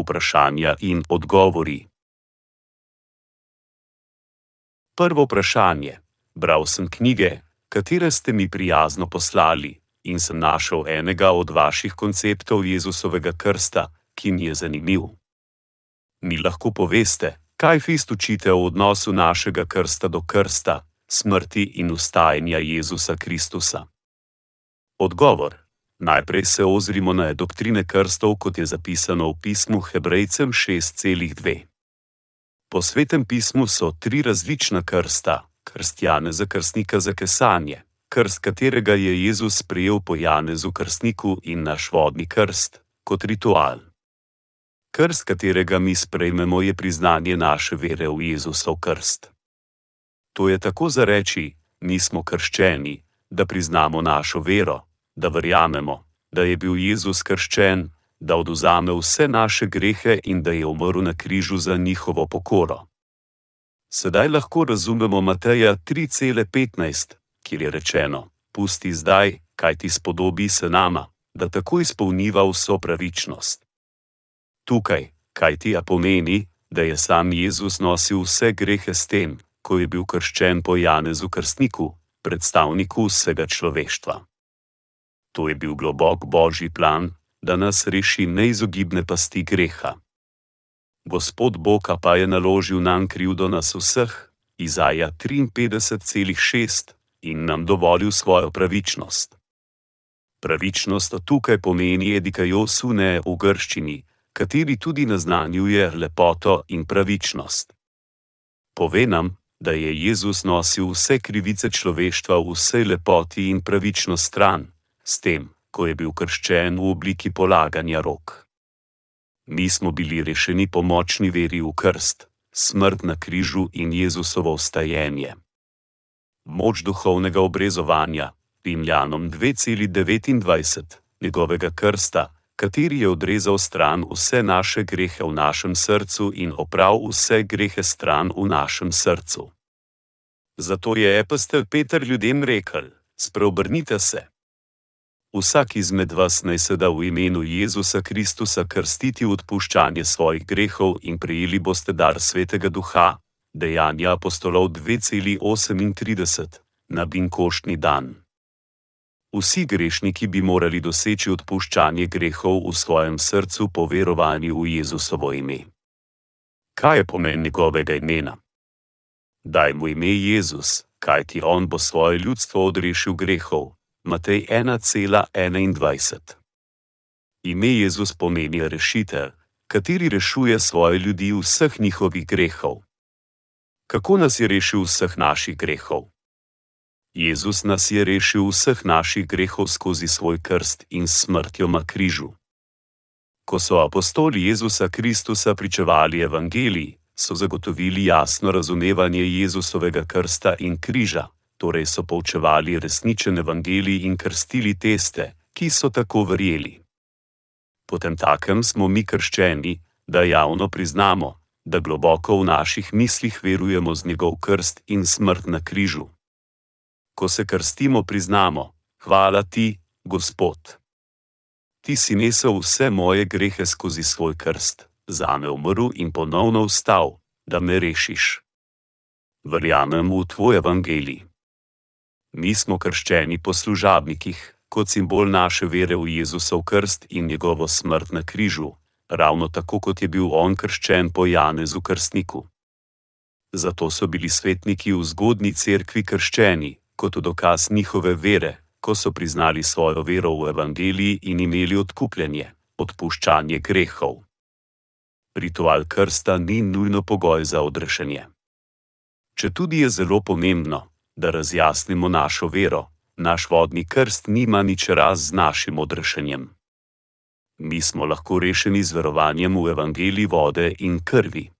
Vprašanja in odgovori. Prvo vprašanje. Bral sem knjige, katere ste mi prijazno poslali, in sem našel enega od vaših konceptov Jezusovega krsta, ki mi je zanimiv. Mi lahko poveste, kaj fist učite o odnosu našega krsta do krsta, smrti in ustajanja Jezusa Kristusa? Odgovor. Najprej se ozrimo na doktrine krstov, kot je zapisano v pismu Hebrejcem 6,2. Po svetem pismu so tri različna krsta: krst Janeza krstnika za kesanje, krst katerega je Jezus sprejel po Janezu krstniku in naš vodni krst, kot ritual. Krst, katerega mi sprejmemo, je priznanje naše vere v Jezusov krst. To je tako za reči: mi smo krščeni, da priznamo našo vero, da verjamemo, da je bil Jezus krščen, da oduzame vse naše grehe in da je umrl na križu za njihovo pokoro. Sedaj lahko razumemo Mateja 3,15, kjer je rečeno: Pusti zdaj, kaj ti spodobi se nama, da tako izpolniva vso pravičnost. Tukaj, kaj ti ja pomeni, da je sam Jezus nosil vse grehe s tem, ko je bil krščen po Janezu Krstniku, predstavniku vsega človeštva. To je bil globok božji plan, da nas reši neizogibne pasti greha. Gospod Boga pa je naložil nam krivdo nas vseh, Izaja 53,6, in nam dovolil svojo pravičnost. Pravičnost tukaj pomeni edikajo sune v grščini, kateri tudi naznanjuje lepoto in pravičnost. Pove nam, da je Jezus nosil vse krivice človeštva v vsej lepoti in pravičnost stran, s tem, ko je bil krščen v obliki polaganja rok. Mi smo bili rešeni po močni veri v krst, smrt na križu in Jezusovo vstajenje. Moč duhovnega obrezovanja, Rimljanom 2,29, njegovega krsta, kateri je odrezal stran vse naše grehe v našem srcu in oprav vse grehe stran v našem srcu. Zato je epistel Peter ljudem rekel: Spreobrnite se. Vsak izmed vas naj se da v imenu Jezusa Kristusa krstiti v odpuščanje svojih grehov in prejeli boste dar svetega duha, dejanja apostolov 2,38, na binkoštni dan. Vsi grešniki bi morali doseči odpuščanje grehov v svojem srcu po verovanju v Jezusovo ime. Kaj je pomen njegovega imena? Daj mu ime Jezus, kajti on bo svoje ljudstvo odrešil grehov, Matej 1,21. Ime Jezus pomeni rešitelj, kateri rešuje svoje ljudi vseh njihovih grehov. Kako nas je rešil vseh naših grehov? Jezus nas je rešil vseh naših grehov skozi svoj krst in smrtjo na križu. Ko so apostoli Jezusa Kristusa pričevali evangeliji, so zagotovili jasno razumevanje Jezusovega krsta in križa torej so poučevali resničen evangelij in krstili teste, ki so tako verjeli. Potem takem smo mi krščeni, da javno priznamo, da globoko v naših mislih verujemo z njegov krst in smrt na križu. Ko se krstimo, priznamo: Hvala ti, Gospod. Ti si nesel vse moje grehe skozi svoj krst, za me umrl in ponovno vstal, da me rešiš. Verjamem v tvoj evangelij. Mi smo krščeni po služabnikih, kot simbol naše vere v Jezusov krst in njegovo smrt na križu, ravno tako kot je bil on krščen po Janezu krstniku. Zato so bili svetniki v zgodni cerkvi krščeni, kot dokaz njihove vere, ko so priznali svojo vero v evangeliji in imeli odkupljanje, odpuščanje grehov. Ritual krsta ni nujno pogoj za odrešenje. Če tudi je zelo pomembno, da razjasnimo našo vero, naš vodni krst nima nič raz z našim odrešenjem. Mi smo lahko rešeni z verovanjem v evangeliji vode in krvi.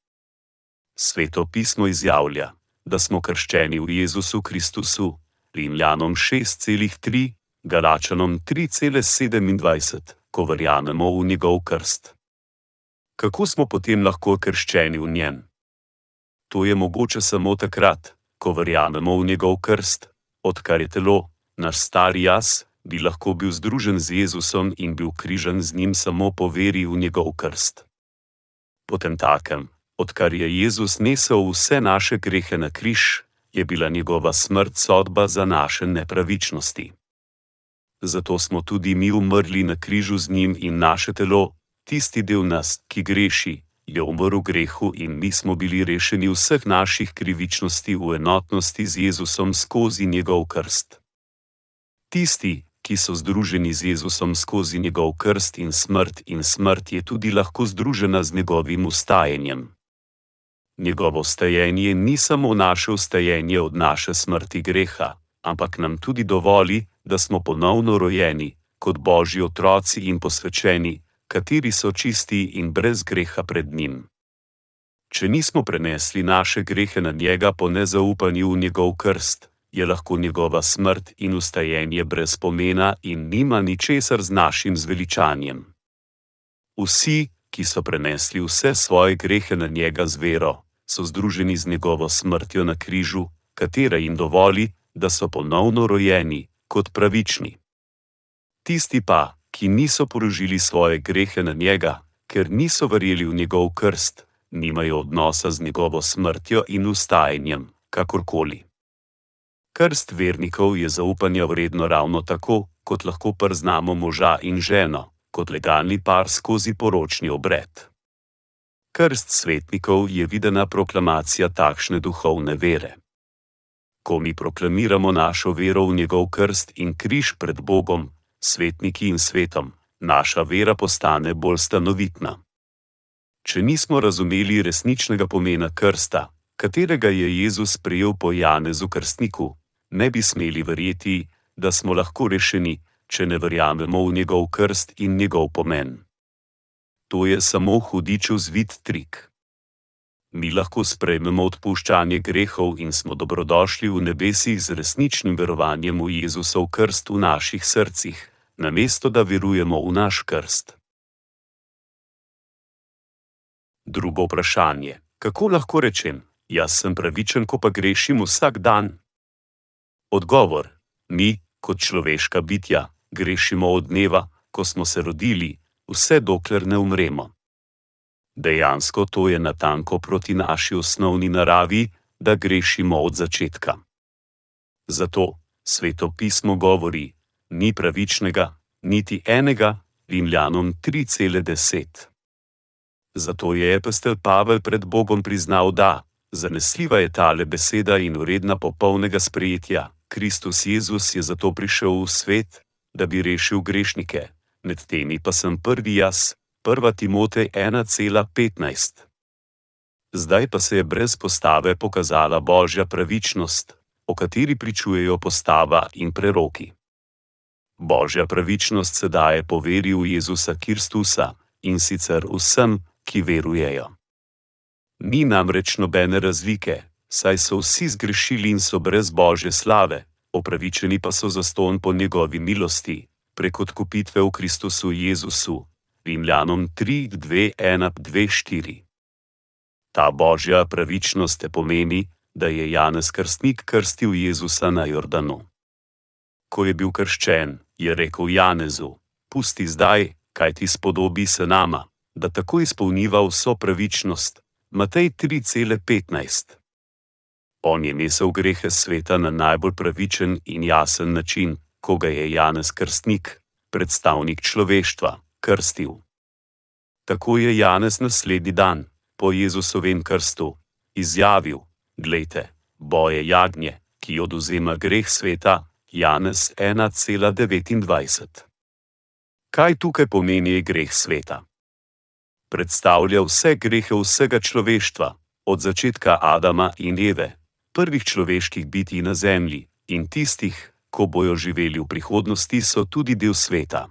Sveto pismo izjavlja, da smo krščeni v Jezusu Kristusu, Rimljanom 6,3, Galačanom 3,27, ko verjamemo v njegov krst. Kako smo potem lahko krščeni v njem? To je mogoče samo takrat, ko verjamemo v njegov krst, odkar je telo, naš stari jaz, bi lahko bil združen z Jezusom in bil križan z njim samo po veri v njegov krst. Potem takem, odkar je Jezus nesel vse naše grehe na križ, je bila njegova smrt sodba za naše nepravičnosti. Zato smo tudi mi umrli na križu z njim in naše telo, tisti del nas, ki greši, je umrl v grehu in mi smo bili rešeni vseh naših krivičnosti v enotnosti z Jezusom skozi njegov krst. Tisti, ki so združeni z Jezusom skozi njegov krst in smrt, in smrt je tudi lahko združena z njegovim ustajenjem. Njegovo stajenje ni samo naše ustajenje od naše smrti greha, ampak nam tudi dovoli, da smo ponovno rojeni, kot božji otroci in posvečeni, kateri so čisti in brez greha pred njim. Če nismo prenesli naše grehe na njega po nezaupanju v njegov krst, je lahko njegova smrt in ustajenje brez pomena in nima ničesar z našim zveličanjem. Vsi, ki so prenesli vse svoje grehe na njega z vero, so združeni z njegovo smrtjo na križu, katera jim dovoli, da so ponovno rojeni kot pravični. Tisti pa, ki niso porožili svoje grehe na njega, ker niso verjeli v njegov krst, nimajo odnosa z njegovo smrtjo in ustajanjem, kakorkoli. Krst vernikov je zaupanja vredno ravno tako, kot lahko prznamo moža in ženo, kot legalni par skozi poročni obred. Krst svetnikov je videna proklamacija takšne duhovne vere. Ko mi proklamiramo našo vero v njegov krst in križ pred Bogom, svetniki in svetom, naša vera postane bolj stanovitna. Če nismo razumeli resničnega pomena krsta, katerega je Jezus prijel po Janezu krstniku, ne bi smeli verjeti, da smo lahko rešeni, če ne verjamemo v njegov krst in njegov pomen. To je samo hudičev zvit trik. Mi lahko sprejmemo odpuščanje grehov in smo dobrodošli v nebesih z resničnim verovanjem v Jezusov krst v naših srcih, namesto da verujemo v naš krst. Drugo vprašanje: Kako lahko rečem, jaz sem pravičen, ko pa grešim vsak dan? Odgovor: Mi, kot človeška bitja, grešimo od dneva, ko smo se rodili, vse dokler ne umremo. Dejansko to je natanko proti naši osnovni naravi, da grešimo od začetka. Zato sveto pismo govori: ni pravičnega, niti enega, Rimljanom 3,10. Zato je epistel Pavel pred Bogom priznal, da zanesljiva je tale beseda in uredna popolnega sprejetja. Kristus Jezus je zato prišel v svet, da bi rešil grešnike, med temi pa sem prvi jaz, 1. Timotej 1,15. Zdaj pa se je brez postave pokazala božja pravičnost, o kateri pričujejo postava in preroki. Božja pravičnost se daje po veri v Jezusa Kristusa in sicer vsem, ki verujejo. Ni namreč nobene razlike, saj so vsi zgrešili in so brez božje slave, opravičeni pa so zaston po njegovi milosti, prek odkupitve v Kristusu Jezusu, Rimljanom 3:2:1:2:4. Ta božja pravičnost te pomeni, da je Janez Krstnik krstil Jezusa na Jordanu. Ko je bil krščen, je rekel Janezu: Pusti zdaj, kaj ti spodobi se nama, da tako izpolniva vso pravičnost. Matej 3,15. On je nesel grehe sveta na najbolj pravičen in jasen način, ko ga je Janez Krstnik, predstavnik človeštva, krstil. Tako je Janez naslednji dan, po Jezusovem krstu, izjavil: Glejte, boje jagnje, ki oduzema greh sveta, Janez 1,29. Kaj tukaj pomeni greh sveta? Predstavlja vse grehe vsega človeštva, od začetka Adama in Eve, prvih človeških bitij na Zemlji in tistih, ko bojo živeli v prihodnosti, so tudi del sveta.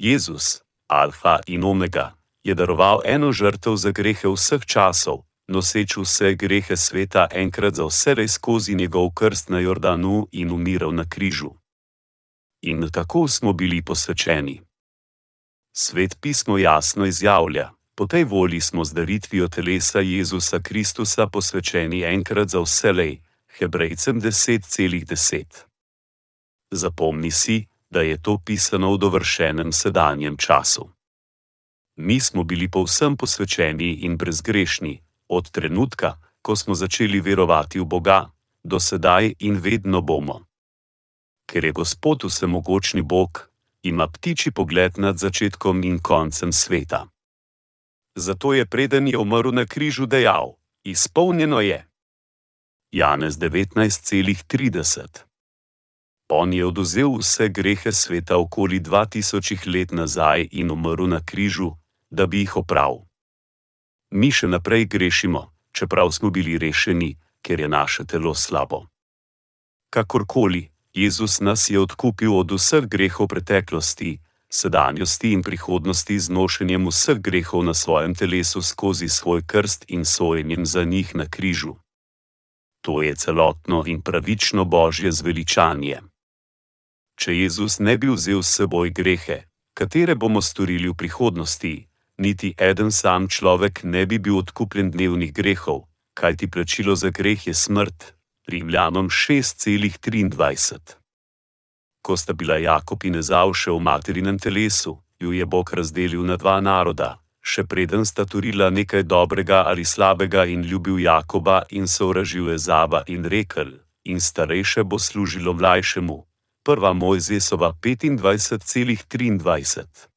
Jezus, Alfa in Omega, je daroval eno žrtev za grehe vseh časov, noseč vse grehe sveta enkrat za vse res skozi njegov krst na Jordanu in umiral na križu. In tako smo bili posvečeni. Svet pismo jasno izjavlja: Po tej volji smo z daritvijo telesa Jezusa Kristusa posvečeni enkrat za vselej, Hebrejcem 10,10. Zapomni si, da je to pisano v dovršenem sedanjem času. Mi smo bili povsem posvečeni in brezgrešni, od trenutka, ko smo začeli verovati v Boga, do sedaj in vedno bomo. Ker je Gospod vsemogočni Bog, ima ptiči pogled nad začetkom in koncem sveta. Zato je preden je umrl na križu dejal: Izpolnjeno je. Janez 19,30 On je oduzel vse grehe sveta okoli 2000 let nazaj in umrl na križu, da bi jih opravil. Mi še naprej grešimo, čeprav smo bili rešeni, ker je naše telo slabo. Kakorkoli, Jezus nas je odkupil od vseh grehov preteklosti, sedanjosti in prihodnosti z nošenjem vseh grehov na svojem telesu skozi svoj krst in sojenjem za njih na križu. To je celotno in pravično božje zveličanje. Če Jezus ne bi vzel s seboj grehe, katere bomo storili v prihodnosti, niti eden sam človek ne bi bil odkupljen dnevnih grehov, kajti plačilo za greh je smrt. Rimljanom 6,23. Ko sta bila Jakob in Ezau še v materinem telesu, ju je Bog razdelil na dva naroda, še preden sta torila nekaj dobrega ali slabega in ljubil Jakoba in sovražil Ezava in rekel: In starejše bo služilo mlajšemu. Prva Mojzesova 25,23.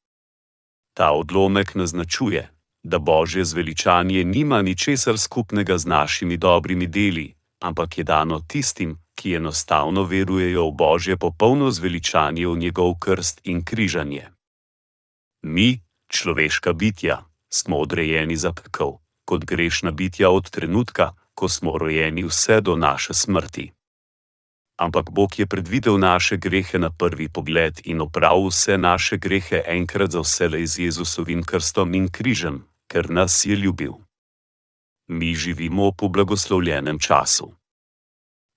Ta odlomek naznačuje, da božje zveličanje nima ničesar skupnega z našimi dobrimi deli, ampak je dano tistim, ki enostavno verujejo v božje popolno zveličanje v njegov krst in križanje. Mi, človeška bitja, smo odrejeni za pekel, kot grešna bitja od trenutka, ko smo rojeni vse do naše smrti ampak Bog je predvidel naše grehe na prvi pogled in opravil vse naše grehe enkrat za vse z Jezusovim krstom in križem, ker nas je ljubil. Mi živimo po blagoslovljenem času.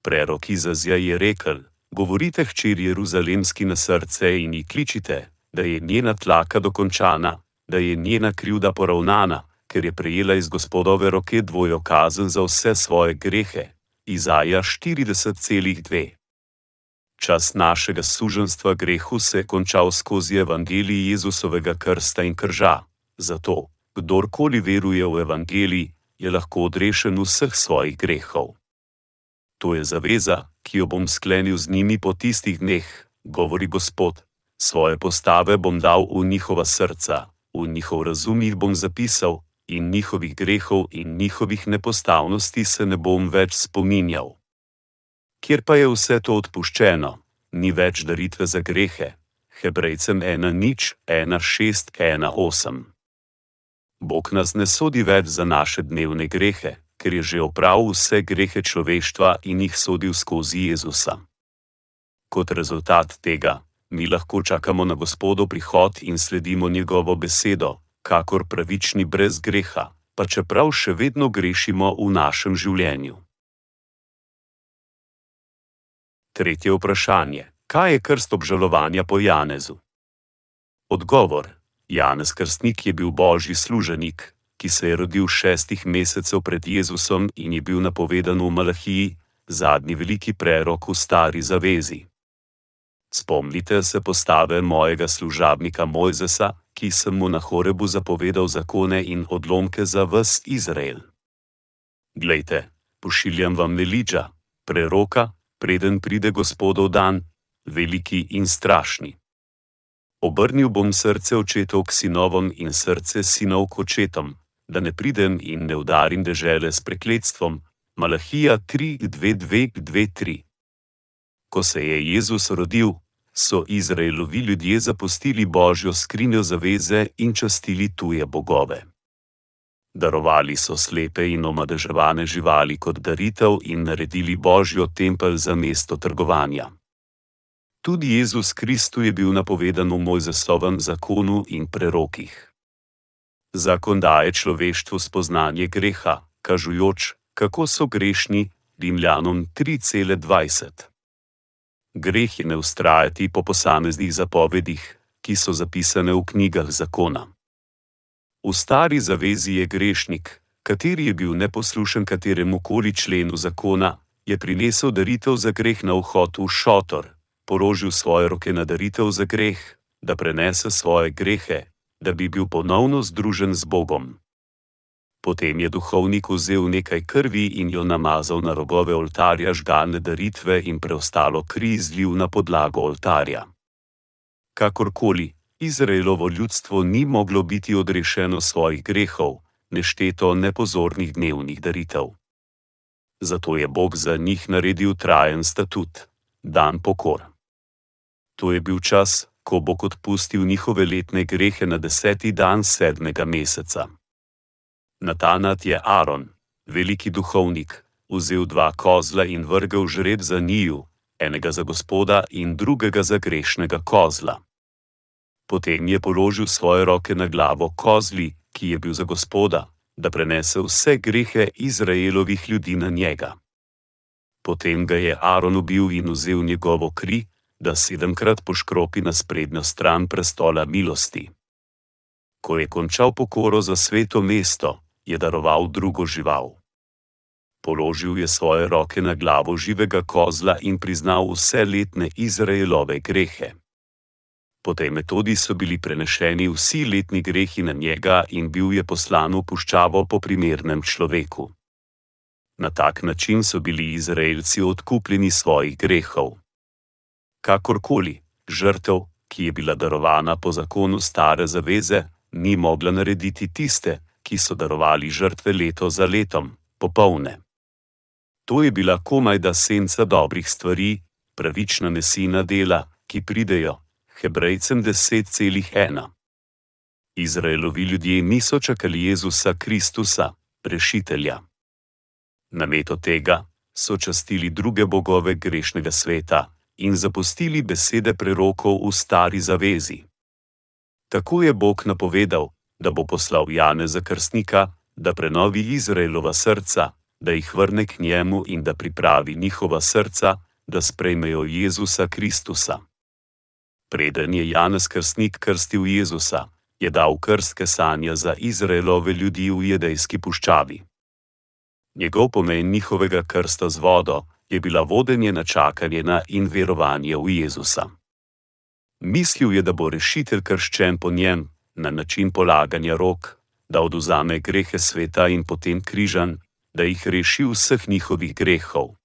Prerok Izazja je rekel: Govorite hčer Jeruzalemski na srce in ji kličite, da je njena tlaka dokončana, da je njena krivda poravnana, ker je prejela iz gospodove roke dvojo kazen za vse svoje grehe, Izaja 40,2. Čas našega suženstva grehu se je končal skozi evangelij Jezusovega krsta in krža. Zato, kdorkoli veruje v evangelij, je lahko odrešen vseh svojih grehov. To je zaveza, ki jo bom sklenil z njimi po tistih dneh, govori Gospod. Svoje postave bom dal v njihova srca, v njihov razum jih bom zapisal, in njihovih grehov in njihovih nepostavnosti se ne bom več spominjal. Kjer pa je vse to odpuščeno, ni več daritve za grehe. Hebrejcem 1 nič 1 6 1 8. Bog nas ne sodi več za naše dnevne grehe, ker je že opravil vse grehe človeštva in jih sodil skozi Jezusa. Kot rezultat tega, mi lahko čakamo na Gospodov prihod in sledimo njegovo besedo, kakor pravični brez greha, pa čeprav še vedno grešimo v našem življenju. Tretje vprašanje: Kaj je krst obžalovanja po Janezu? Odgovor: Janez Krstnik je bil božji služenik, ki se je rodil šestih mesecev pred Jezusom in je bil napovedan v Malahiji, zadnji veliki prerok v stari zavezi. Spomnite se postave mojega služabnika Mojzesa, ki sem mu na Horebu zapovedal zakone in odlomke za vse Izrael. Glejte, pošiljam vam Nelidža, preroka, preden pride gospodov dan, veliki in strašni. Obrnil bom srce očetov k sinovom in srce sinov k očetom, da ne pridem in ne udarim dežele s prekletstvom. Malahija 3:2:2:3 Ko se je Jezus rodil, so Izraelovi ljudje zapustili božjo skrinjo zaveze in častili tuje bogove. Darovali so slepe in omadeževane živali kot daritev in naredili božjo tempelj za mesto trgovanja. Tudi Jezus Kristu je bil napovedan v Mojzesovem zakonu in prerokih. Zakon daje človeštvu spoznanje greha, kažujoč, kako so grešni, Rimljanom 3,20 greh je ne ustrajati po posameznih zapovedih, ki so zapisane v knjigah zakona. V stari zavezi je grešnik, kateri je bil neposlušen kateremu koli členu zakona, je prinesel daritev za greh na vhod v šotor, položil svoje roke na daritev za greh, da prenese svoje grehe, da bi bil ponovno združen z Bogom. Potem je duhovnik vzel nekaj krvi in jo namazal na robove oltarja žgane daritve in preostalo kri zlil na podlago oltarja. Kakorkoli, Izraelovo ljudstvo ni moglo biti odrešeno svojih grehov, nešteto nepozornih dnevnih daritev. Zato je Bog za njih naredil trajen statut, dan pokor. To je bil čas, ko bo odpustil njihove letne grehe na deseti dan sedmega meseca. Natanat je Aaron, veliki duhovnik, vzel dva kozla in vrgel žreb za njiju, enega za gospoda in drugega za grešnega kozla. Potem je položil svoje roke na glavo kozli, ki je bil za gospoda, da prenese vse grehe Izraelovih ljudi na njega. Potem ga je Aaron ubil in vzel njegovo kri, da sedemkrat poškropi na sprednjo stran prestola milosti. Ko je končal pokoro za sveto mesto, je daroval drugo žival. Položil je svoje roke na glavo živega kozla in priznal vse letne Izraelove grehe. Po tej metodi so bili prenešeni vsi letni grehi na njega in bil je poslan v puščavo po primernem človeku. Na tak način so bili Izraelci odkupljeni svojih grehov kakorkoli, žrtev, ki je bila darovana po zakonu stare zaveze, ni mogla narediti tiste, ki so darovali žrtve leto za letom, popolne. To je bila komaj da senca dobrih stvari, pravična nesina dela, ki pridejo, Hebrejcem 10,1. Izraelovi ljudje niso čakali Jezusa Kristusa, rešitelja. Namesto tega so častili druge bogove grešnega sveta, in zapustili besede prerokov v stari zavezi. Tako je Bog napovedal, da bo poslal Jane za krstnika, da prenovi Izraelova srca, da jih vrne k njemu in da pripravi njihova srca, da sprejmejo Jezusa Kristusa. Preden je Janez krstnik krstil Jezusa, je dal krstke sanja za Izraelove ljudi v jedejski puščavi. Njegov pomen njihovega krsta z vodo je bila vodenje na čakanje na in verovanje v Jezusa. Mislil je, da bo rešitelj krščen po njem, na način polaganja rok, da oduzame grehe sveta in potem križan, da jih reši vseh njihovih grehov.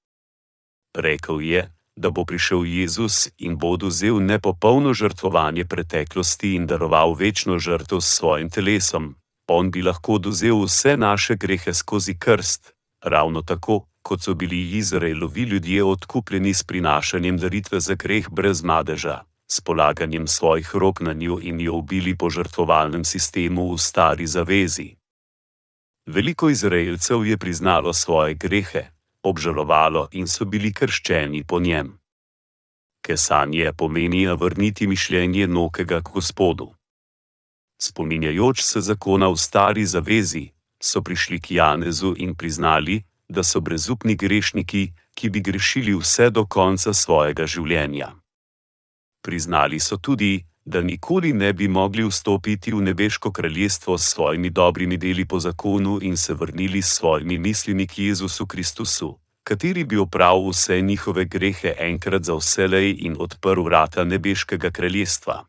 Rekl je, da bo prišel Jezus in bo oduzel nepopolno žrtvovanje preteklosti in daroval večno žrtev s svojim telesom. On bi lahko oduzel vse naše grehe skozi krst, ravno tako, kot so bili Izraelovi ljudje odkupljeni s prinašanjem daritve za greh brez madeža, s polaganjem svojih rok na njo in jo ubili po žrtvovalnem sistemu v stari zavezi. Veliko Izraelcev je priznalo svoje grehe, obžalovalo in so bili krščeni po njem. Kesanje pomeni vrniti mišljenje nokega k Gospodu. Spominjajoč se zakona v stari zavezi, so prišli k Janezu in priznali, da so brezupni grešniki, ki bi grešili vse do konca svojega življenja. Priznali so tudi, da nikoli ne bi mogli vstopiti v nebeško kraljestvo s svojimi dobrimi deli po zakonu in se vrnili s svojimi mislimi k Jezusu Kristusu, kateri bi opravil vse njihove grehe enkrat za vselej in odprl vrata nebeškega kraljestva.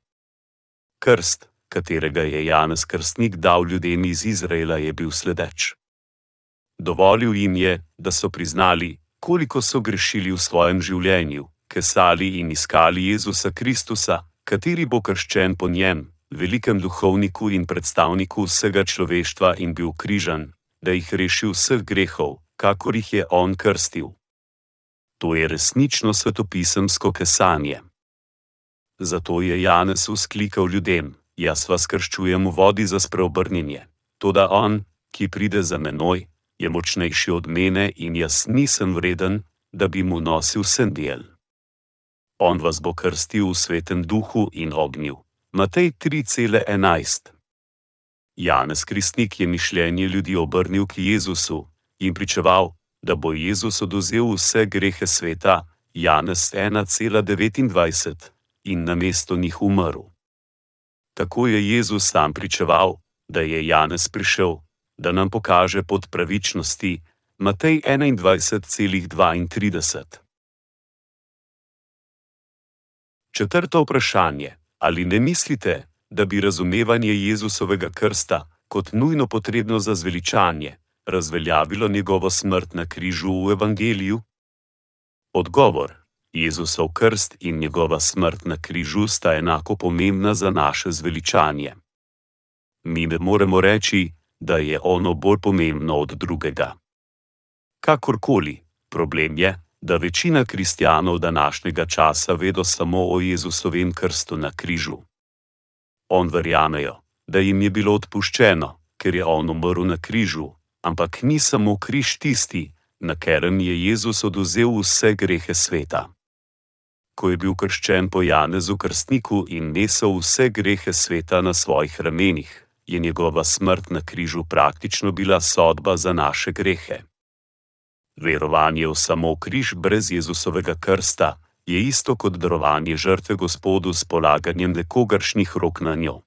Krst, katerega je Janez Krstnik dal ljudem iz Izraela, je bil sledeč. Dovolil jim je, da so priznali, koliko so grešili v svojem življenju, kesali in iskali Jezusa Kristusa, kateri bo krščen po njem, velikem duhovniku in predstavniku vsega človeštva in bil križan, da jih reši vseh grehov, kakor jih je on krstil. To je resnično svetopisemsko kesanje. Zato je Janez usklikal ljudem: Jaz vas krščujem v vodi za spreobrnjenje, toda on, ki pride za menoj, je močnejši od mene in jaz nisem vreden, da bi mu nosil sendel. On vas bo krstil v svetem duhu in ognju. Matej 3:11 Janez Kristnik je mišljenje ljudi obrnil k Jezusu in pričeval, da bo Jezus oduzel vse grehe sveta, Janez 1:29 in namesto njih umrl. Tako je Jezus sam pričeval, da je Janez prišel, da nam pokaže pot pravičnosti, Matej 21,32. Četrto vprašanje: Ali ne mislite, da bi razumevanje Jezusovega krsta, kot nujno potrebno za zveličanje, razveljavilo njegovo smrt na križu v Evangeliju? Odgovor: Jezusov krst in njegova smrt na križu sta enako pomembna za naše zveličanje. Mi ne moremo reči, da je ono bolj pomembno od drugega. Kakorkoli, problem je, da večina kristjanov današnjega časa vedo samo o Jezusovem krstu na križu. On verjamejo, da jim je bilo odpuščeno, ker je on umrl na križu, ampak ni samo križ tisti, na katerem je Jezus oduzel vse grehe sveta. Ko je bil krščen po Janezu Krstniku in nesel vse grehe sveta na svojih ramenih, je njegova smrt na križu praktično bila sodba za naše grehe. Verovanje v samo križ brez Jezusovega krsta je isto kot darovanje žrtve Gospodu s polaganjem nekogaršnih rok na njo.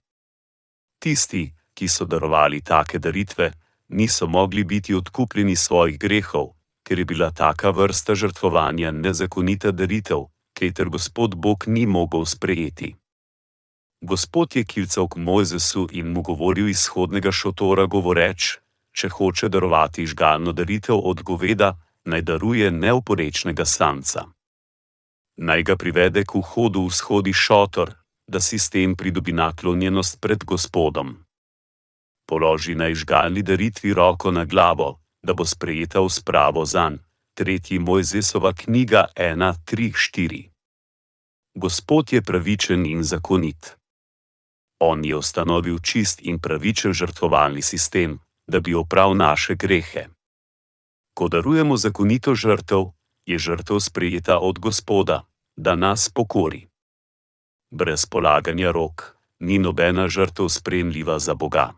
Tisti, ki so darovali take daritve, niso mogli biti odkupljeni svojih grehov, ker je bila taka vrsta žrtvovanja nezakonita daritev, kater Gospod Bog ni mogel sprejeti. Gospod je kilcal k Mojzesu in mu govoril iz shodnega šotora, govoreč: Če hoče darovati žgalno daritev od goveda, naj daruje neoporečnega samca. Naj ga privede k vhodu v shodi šotor, da si s tem pridobi naklonjenost pred Gospodom položi naj žgalni daritvi roko na glavo, da bo sprejeta v spravo zanj. Tretji Mojzesova knjiga 1:3:4. Gospod je pravičen in zakonit. On je ustanovil čist in pravičen žrtvovalni sistem, da bi opravil naše grehe. Ko darujemo zakonito žrtev, je žrtev sprejeta od Gospoda, da nas pokori. Brez polaganja rok ni nobena žrtev sprejemljiva za Boga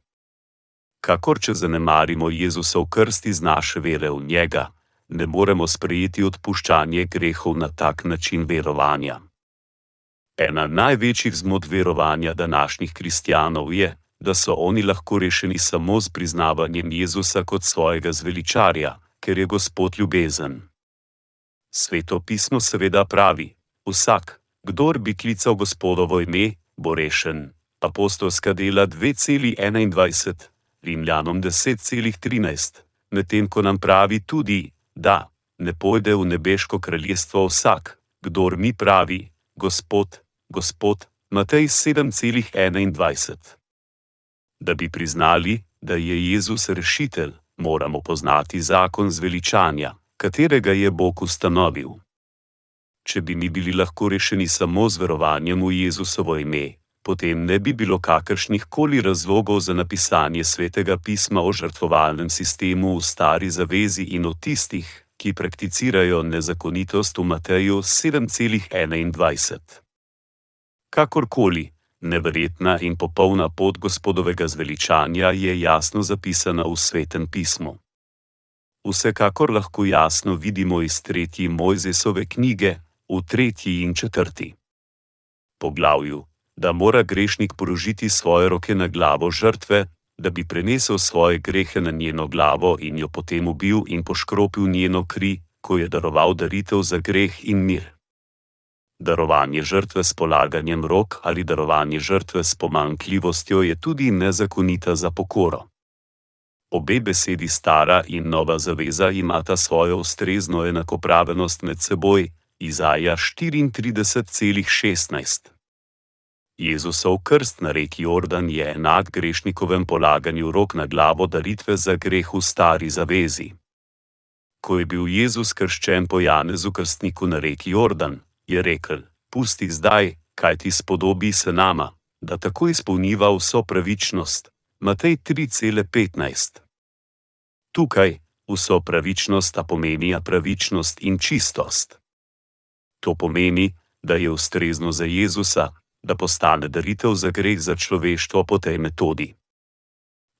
kakor če zanemarimo Jezusov krst iz naše vere v njega, ne moremo sprejeti odpuščanje grehov na tak način verovanja. Ena največjih zmot verovanja današnjih kristijanov je, da so oni lahko rešeni samo z priznavanjem Jezusa kot svojega zveličarja, ker je Gospod ljubezen. Sveto pismo seveda pravi: Vsak, kdor bi klical Gospodovo ime, bo rešen. Apostolska dela 2,21 Rimljanom 10,13, medtem ko nam pravi tudi, da ne pojde v nebeško kraljestvo vsak, kdor mi pravi: Gospod, Gospod, Matej 7,21. Da bi priznali, da je Jezus rešitelj, moramo poznati zakon zveličanja, katerega je Bog ustanovil. Če bi mi bili lahko rešeni samo z verovanjem v Jezusovo ime, potem ne bi bilo kakršnih koli razlogov za napisanje svetega pisma o žrtvovalnem sistemu v stari zavezi in o tistih, ki prakticirajo nezakonitost v Mateju 7,21. Kakorkoli, neverjetna in popolna pot gospodovega zveličanja je jasno zapisana v svetem pismu. Vsekakor lahko jasno vidimo iz tretji Mojzesove knjige, v tretji in četrti poglavju da mora grešnik položiti svoje roke na glavo žrtve, da bi prenesel svoje grehe na njeno glavo in jo potem ubil in poškropil njeno kri, ko je daroval daritev za greh in mir. Darovanje žrtve s polaganjem rok ali darovanje žrtve s pomankljivostjo je tudi nezakonita za pokoro. Obe besedi stara in nova zaveza imata svojo ustrezno enakopravenost med seboj, Izaja 34,16. Jezusov krst na reki Jordan je enak grešnikovem polaganju rok na glavo daritve za greh v stari zavezi. Ko je bil Jezus krščen po Janezu krstniku na reki Jordan, je rekel: Pusti zdaj, kaj ti spodobi se nama, da tako izpolniva vso pravičnost. Matej 3,15. Tukaj vso pravičnost pomeni pravičnost in čistost. To pomeni, da je ustrezno za Jezusa, da postane daritev za greh za človeštvo po tej metodi.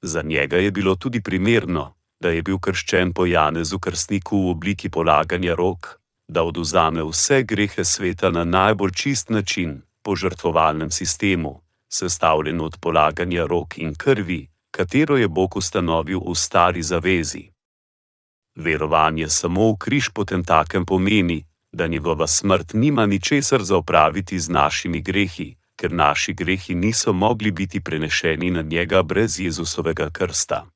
Za njega je bilo tudi primerno, da je bil krščen po Janezu krstniku v obliki polaganja rok, da oduzame vse grehe sveta na najbolj čist način, po žrtvovalnem sistemu, sestavljen od polaganja rok in krvi, katero je Bog ustanovil v stari zavezi. Verovanje samo v križ potem takem pomeni, da njegova smrt nima ničesar za opraviti z našimi grehi, ker naši grehi niso mogli biti prenešeni na njega brez Jezusovega krsta.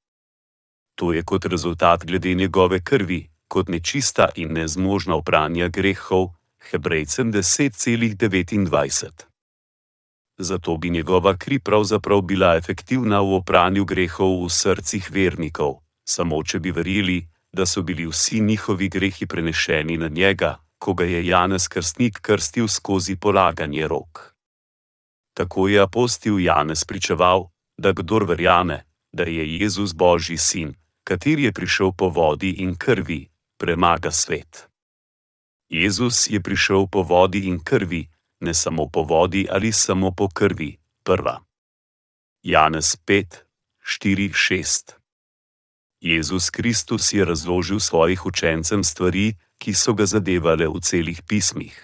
To je kot rezultat glede njegove krvi, kot nečista in nezmožna opranja grehov, Hebrejcem 10,29. Zato bi njegova kri pravzaprav bila efektivna v opranju grehov v srcih vernikov, samo če bi verjeli, da so bili vsi njihovi grehi prenešeni na njega, ko ga je Janez Krstnik krstil skozi polaganje rok. Tako je apostil Janez pričeval, da kdor verjame, da je Jezus Božji sin, kateri je prišel po vodi in krvi, premaga svet. Jezus je prišel po vodi in krvi, ne samo po vodi ali samo po krvi, prva. Janez 5, 4, 6. Jezus Kristus je razložil svojih učencem stvari, ki so ga zadevale v celih pismih.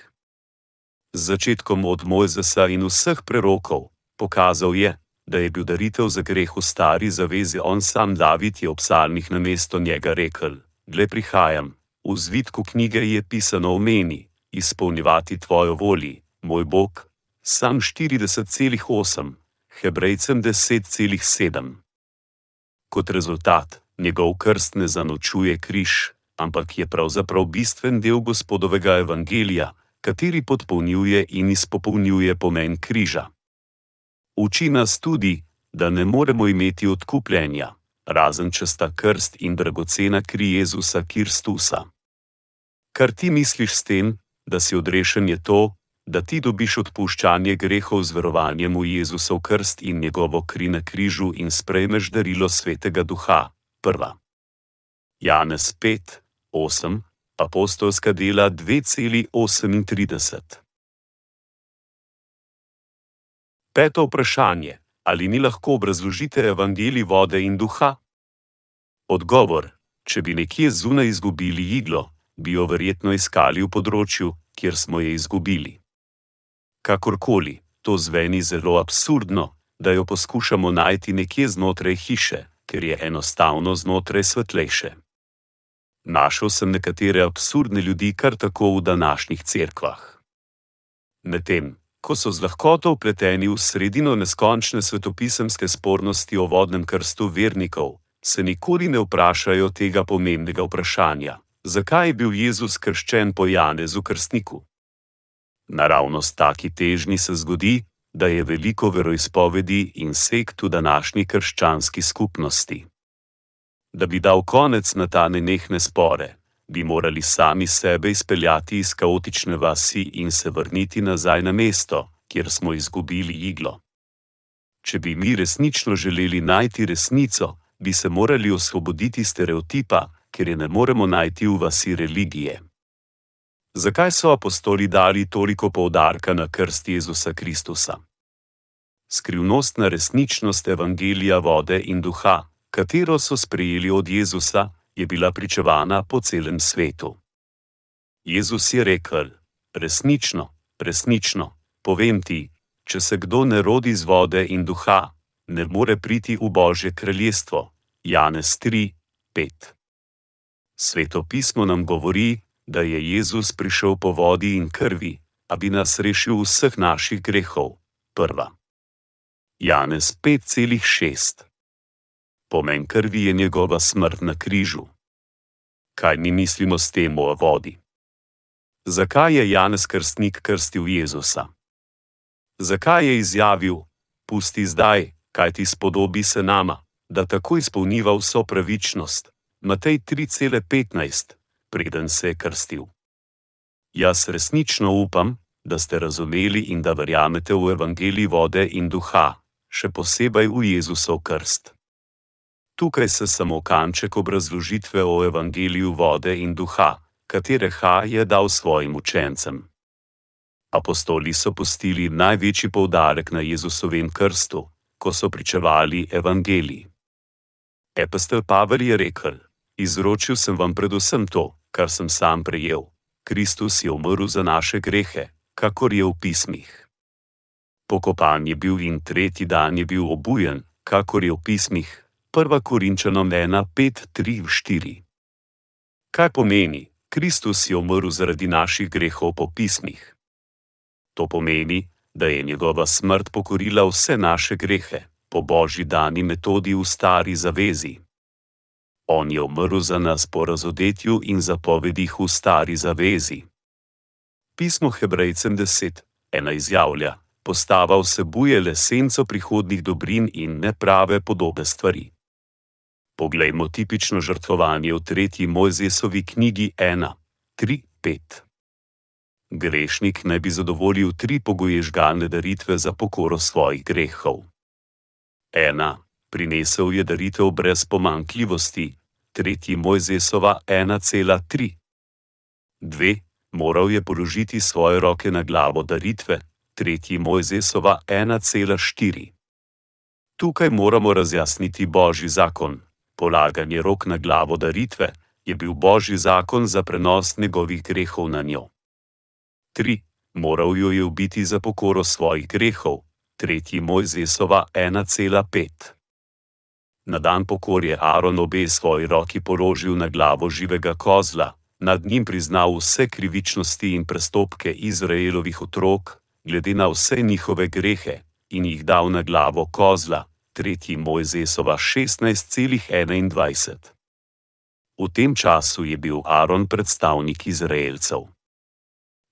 Z začetkom od Mojzesa in vseh prerokov, pokazal je, da je bil daritev za greh v stari zavezi on sam David je ob psalmih na mesto njega rekel: Gle prihajam, v zvitku knjige je pisano o meni, izpolnjevati tvojo volji, moj Bog, sam 40,8, Hebrejcem 10,7. Kot rezultat, njegov krst ne zanočuje križ, ampak je pravzaprav bistven del gospodovega evangelija, kateri podpolnjuje in izpopolnjuje pomen križa. Uči nas tudi, da ne moremo imeti odkupljenja, razen če sta krst in dragocena kri Jezusa Kristusa. Kar ti misliš s tem, da si odrešen, je to, da ti dobiš odpuščanje grehov z verovanjem v Jezusov krst in njegovo kri na križu in sprejmeš darilo svetega duha. Prva. Janez 5, 8, apostolska dela 2,38. Peto vprašanje: Ali ni lahko obrazložite evangelij vode in duha? Odgovor: Če bi nekje zunaj izgubili iglo, bi jo verjetno iskali v področju, kjer smo jo izgubili. Kakorkoli, to zveni zelo absurdno, da jo poskušamo najti nekje znotraj hiše, ker je enostavno znotraj svetlejše. Našel sem nekatere absurdne ljudi kar tako v današnjih cerkvah. Medtem, ko so z lahkoto upleteni v sredino neskončne svetopisemske spornosti o vodnem krstu vernikov, se nikoli ne vprašajo tega pomembnega vprašanja: zakaj je bil Jezus krščen po Janezu krstniku? Naravnost taki težni se zgodi, da je veliko veroizpovedi in sekt v današnji krščanski skupnosti. Da bi dal konec na ta nenehne spore, bi morali sami sebe izpeljati iz kaotične vasi in se vrniti nazaj na mesto, kjer smo izgubili iglo. Če bi mi resnično želeli najti resnico, bi se morali osvoboditi stereotipa, ker je ne moremo najti v vasi religije. Zakaj so apostoli dali toliko poudarka na krst Jezusa Kristusa? Skrivnostna resničnost evangelija vode in duha, katero so sprejeli od Jezusa, je bila pričevana po celem svetu. Jezus je rekel: Resnično, resnično, povem ti, če se kdo ne rodi iz vode in duha, ne more priti v Božje kraljestvo. Janez 3, 5. Sveto pismo nam govori, da je Jezus prišel po vodi in krvi, da bi nas rešil vseh naših grehov. Prva. Janez 5,6. Pomen krvi je njegova smrt na križu. Kaj mi mislimo s tem o vodi? Zakaj je Janez krstnik krstil Jezusa? Zakaj je izjavil: Pusti zdaj, kaj ti spodobi se nama, da tako izpolniva vso pravičnost? Matej 3,15 preden se je krstil. Jaz resnično upam, da ste razumeli in da verjamete v evangelij vode in duha, še posebej v Jezusov krst. Tukaj se samo kanček obrazložitve o evangeliju vode in duha, katere Ha je dal svojim učencem. Apostoli so postili največji poudarek na Jezusovem krstu, ko so pričevali evangelij. Epistel Pavel je rekel: Izročil sem vam predvsem to, kar sem sam prejel. Kristus je umrl za naše grehe, kakor je v pismih. Pokopan je bil in tretji dan je bil obujen, kakor je v pismih. 1. Korinčanom 1, 5, 3, 4. Kaj pomeni, Kristus je umrl zaradi naših grehov po pismih? To pomeni, da je njegova smrt pokorila vse naše grehe, po božji dani metodi v stari zavezi. On je umrl za nas po razodetju in zapovedih v stari zavezi. Pismo Hebrejcem 10, ena izjavlja, postava vsebuje le senco prihodnih dobrin in neprave podobe stvari. Poglejmo tipično žrtvovanje v tretji Mojzesovi knjigi 1, 3, 5. Grešnik naj bi zadovoljil tri pogoje žgalne daritve za pokoro svojih grehov. 1. Prinesel je daritev brez pomankljivosti, tretji Mojzesova 1,3. 2. Moral je položiti svoje roke na glavo daritve, tretji Mojzesova 1,4. Tukaj moramo razjasniti božji zakon. Polaganje rok na glavo daritve je bil božji zakon za prenos njegovih grehov na njo. 3. Moral jo je ubiti za pokoro svojih grehov, tretji Mojzesova 1,5. Na dan pokorje Aaron obe svoji roki položil na glavo živega kozla, nad njim priznal vse krivičnosti in prestopke Izraelovih otrok, glede na vse njihove grehe, in jih dal na glavo kozla, tretji Mojzesova 16,21. V tem času je bil Aaron predstavnik Izraelcev.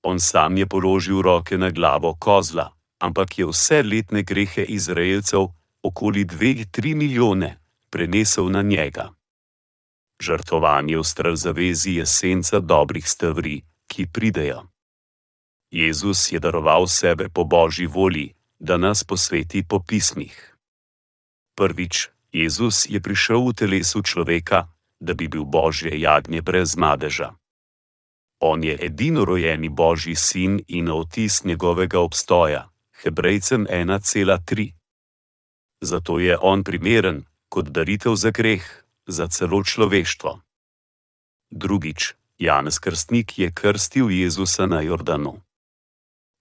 On sam je položil roke na glavo kozla, ampak je vse letne grehe Izraelcev, okoli 2-3 milijone, prenesel na njega. Žrtvovanje v strazavezi je senca dobrih stvari, ki pridejo. Jezus je daroval sebe po božji volji, da nas posveti po pismih. Prvič, Jezus je prišel v telesu človeka, da bi bil božje jagnje brez madeža. On je edino rojeni božji sin in otis njegovega obstoja, Hebrejcem 1,3. Zato je on primeren kot daritev za greh, za celo človeštvo. Drugič, Janez Krstnik je krstil Jezusa na Jordanu.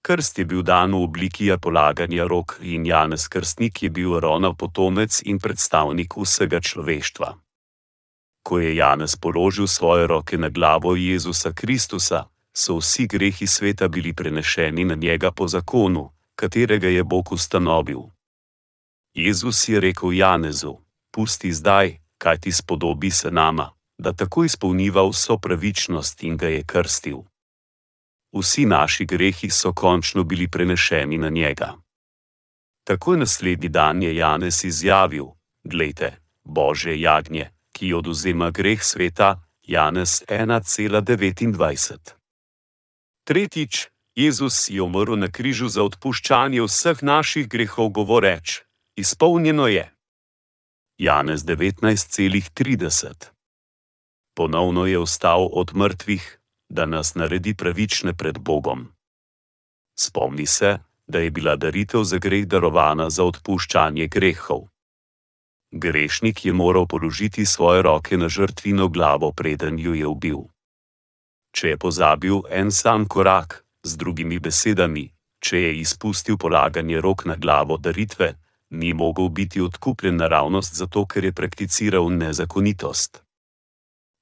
Krst je bil dan v obliki polaganja rok in Janez Krstnik je bil Ronov potomec in predstavnik vsega človeštva. Ko je Janez položil svoje roke na glavo Jezusa Kristusa, so vsi grehi sveta bili prenešeni na njega po zakonu, katerega je Bog ustanovil. Jezus je rekel Janezu: Pusti zdaj, kaj ti spodobi se nama, da tako izpolniva vso pravičnost in ga je krstil. Vsi naši grehi so končno bili prenešeni na njega. Takoj naslednji dan je Janez izjavil: Glejte, Bože jagnje, ki oduzema greh sveta, Janez 1,29. Tretjič, Jezus je umrl na križu za odpuščanje vseh naših grehov, govoreč: Izpolnjeno je. Janez 19,30. Ponovno je vstal od mrtvih, da nas naredi pravične pred Bogom. Spomni se, da je bila daritev za greh darovana za odpuščanje grehov. Grešnik je moral položiti svoje roke na žrtvino glavo, preden jo je ubil. Če je pozabil en sam korak, z drugimi besedami, če je izpustil polaganje rok na glavo daritve, ni mogel biti odkupljen naravnost zato, ker je prakticiral nezakonitost.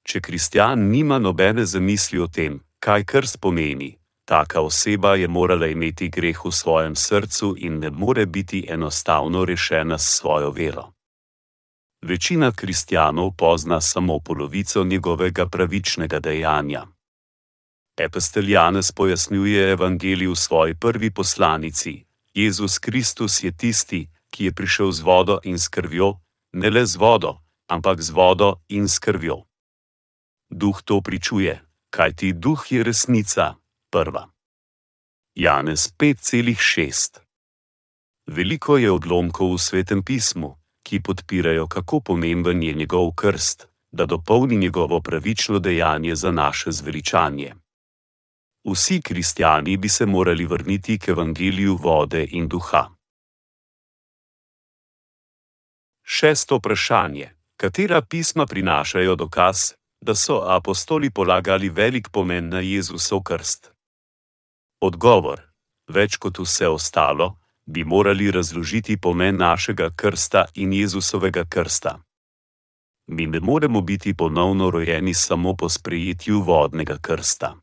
Če kristjan nima nobene zamisli o tem, kaj krst pomeni, taka oseba je morala imeti greh v svojem srcu in ne more biti enostavno rešena s svojo vero. Večina kristjanov pozna samo polovico njegovega pravičnega dejanja. Epistel Janez pojasnjuje evangelij v svoji prvi poslanici: Jezus Kristus je tisti, ki je prišel z vodo in s krvjo, ne le z vodo, ampak z vodo in s krvjo. Duh to pričuje, kaj ti duh je resnica, prva. Janez 5,6 Veliko je odlomkov v svetem pismu, ki podpirajo, kako pomemben je njegov krst, da dopolni njegovo pravično dejanje za naše zveličanje. Vsi kristijani bi se morali vrniti k evangeliju vode in duha. Šesto vprašanje: Katera pisma prinašajo dokaz, da so apostoli polagali velik pomen na Jezusov krst? Odgovor: Več kot vse ostalo, bi morali razložiti pomen našega krsta in Jezusovega krsta. Mi ne moremo biti ponovno rojeni samo po sprejetju vodnega krsta.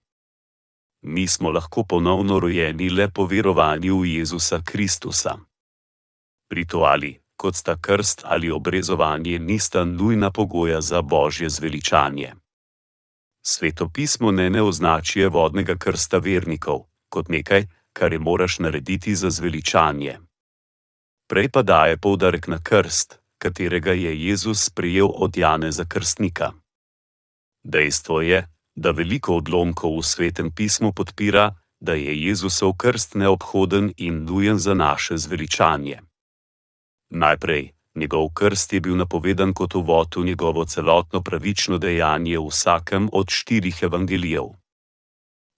mi smo lahko ponovno rojeni le po verovanju v Jezusa Kristusa. Rituali, kot sta krst ali obrezovanje, nista nujna pogoja za božje zveličanje. Svetopismo ne ne označuje vodnega krsta vernikov kot nekaj, kar je moraš narediti za zveličanje. Prej pa daje poudarek na krst, katerega je Jezus sprejel od Jane za krstnika. Dejstvo je, da veliko odlomkov v svetem pismu podpira, da je Jezusov krst neobhoden in nujen za naše zveličanje. Najprej, njegov krst je bil napovedan kot uvod v njegovo celotno pravično dejanje v vsakem od štirih evangelijev.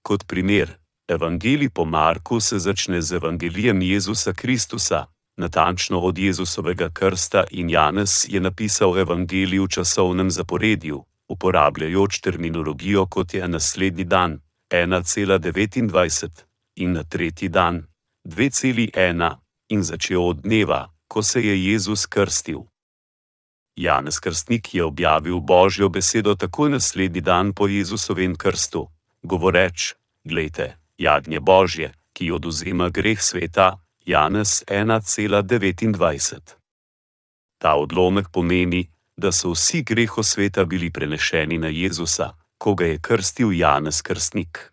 Kot primer, evangelij po Marku se začne z evangelijem Jezusa Kristusa, natančno od Jezusovega krsta, in Janez je napisal evangelij v časovnem zaporedju, uporabljajoč terminologijo kot je naslednji dan 1,29 in na tretji dan 2,1 in začel od dneva, ko se je Jezus krstil. Janez Krstnik je objavil Božjo besedo takoj naslednji dan po Jezusovem krstu, govoreč: Glejte, jagnje Božje, ki oduzema greh sveta, Janez 1,29. Ta odlomek pomeni, da so vsi greho sveta bili prenešeni na Jezusa, ko ga je krstil Janez Krstnik.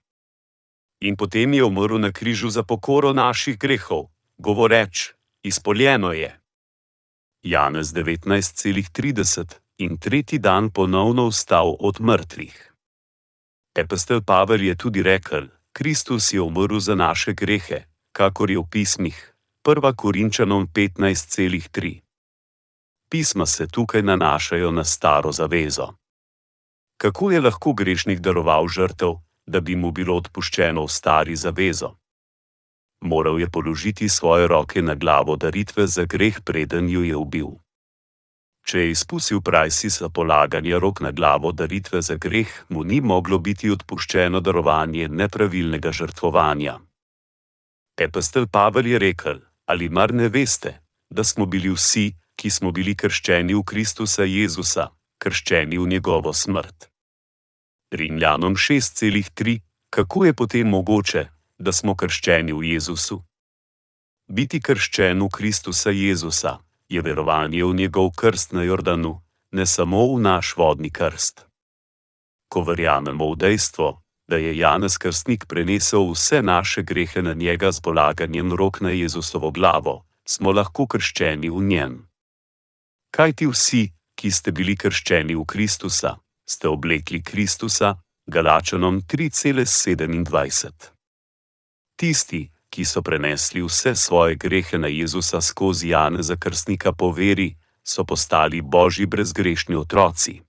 In potem je umrl na križu za pokoro naših grehov, govoreč: Izpoljeno je. Janez 19,30 in tretji dan ponovno vstal od mrtvih. Epistel Pavel je tudi rekel: Kristus je umrl za naše grehe, kakor je v pismih, 1 Korinčanom 15,3 pisma se tukaj nanašajo na staro zavezo. Kako je lahko grešnik daroval žrtev, da bi mu bilo odpuščeno v stari zavezo? Moral je položiti svoje roke na glavo daritve za greh, preden jo je ubil. Če je izpustil prajsi za polaganje rok na glavo daritve za greh, mu ni moglo biti odpuščeno darovanje nepravilnega žrtvovanja. Epistel Pavel je rekel: Ali mar ne veste, da smo bili vsi, ki smo bili krščeni v Kristusa Jezusa, krščeni v njegovo smrt. Rimljanom 6,3: Kako je potem mogoče, da smo krščeni v Jezusu? Biti krščen v Kristusa Jezusa je verovanje v njegov krst na Jordanu, ne samo v naš vodni krst. Ko verjamemo v dejstvo, da je Janez Krstnik prenesel vse naše grehe na njega z polaganjem rok na Jezusovo glavo, smo lahko krščeni v njem kaj ti vsi, ki ste bili krščeni v Kristusa, ste oblekli Kristusa, Galačanom 3,27. Tisti, ki so prenesli vse svoje grehe na Jezusa skozi Jana za krstnika po veri, so postali božji brezgrešni otroci.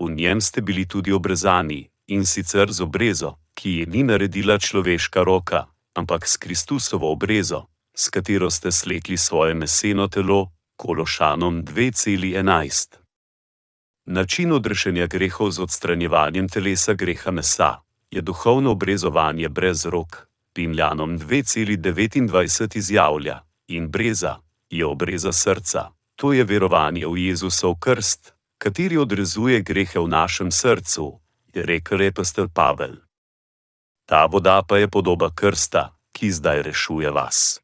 V njem ste bili tudi obrezani in sicer z obrezo, ki je ni naredila človeška roka, ampak s Kristusovo obrezo, s katero ste slekli svoje meseno telo, Kološanom 2,11. Način odrešenja grehov z odstranjevanjem telesa greha mesa je duhovno obrezovanje brez rok, Rimljanom 2,29 izjavlja, in breza je obreza srca, to je verovanje v Jezusov krst, kateri odrezuje grehe v našem srcu, je rekel epistel Pavel. Ta voda pa je podoba krsta, ki zdaj rešuje vas.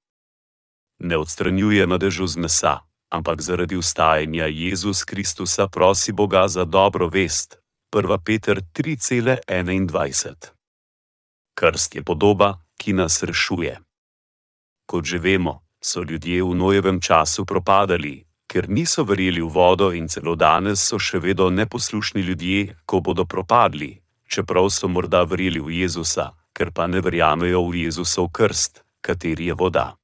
Ne odstranjuje nadežu z mesa, ampak zaradi ustajanja Jezus Kristusa prosi Boga za dobro vest. 1. Peter 3,21. Krst je podoba, ki nas rešuje. Kot že vemo, so ljudje v nojevem času propadali, ker niso verjeli v vodo in celo danes so še vedno neposlušni ljudje, ko bodo propadli, čeprav so morda verjeli v Jezusa, ker pa ne verjamejo v Jezusov krst, kateri je voda.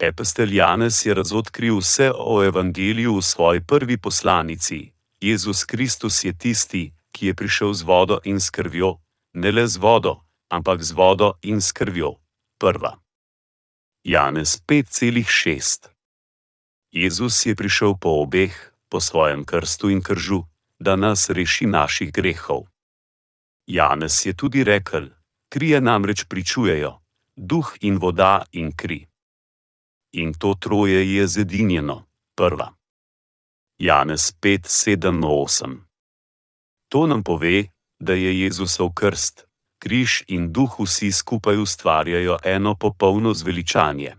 Epistel Janez je razodkril vse o evangeliju v svoji prvi poslanici. Jezus Kristus je tisti, ki je prišel z vodo in s krvjo, ne le z vodo, ampak z vodo in s krvjo. Prva. Janez 5,6 Jezus je prišel po obeh, po svojem krstu in kržu, da nas reši naših grehov. Janez je tudi rekel: Trije namreč pričujejo: duh in voda in kri in to troje je zedinjeno, prva. Janez 5:7:8. To nam pove, da je Jezusov krst, križ in duh vsi skupaj ustvarjajo eno popolno zveličanje.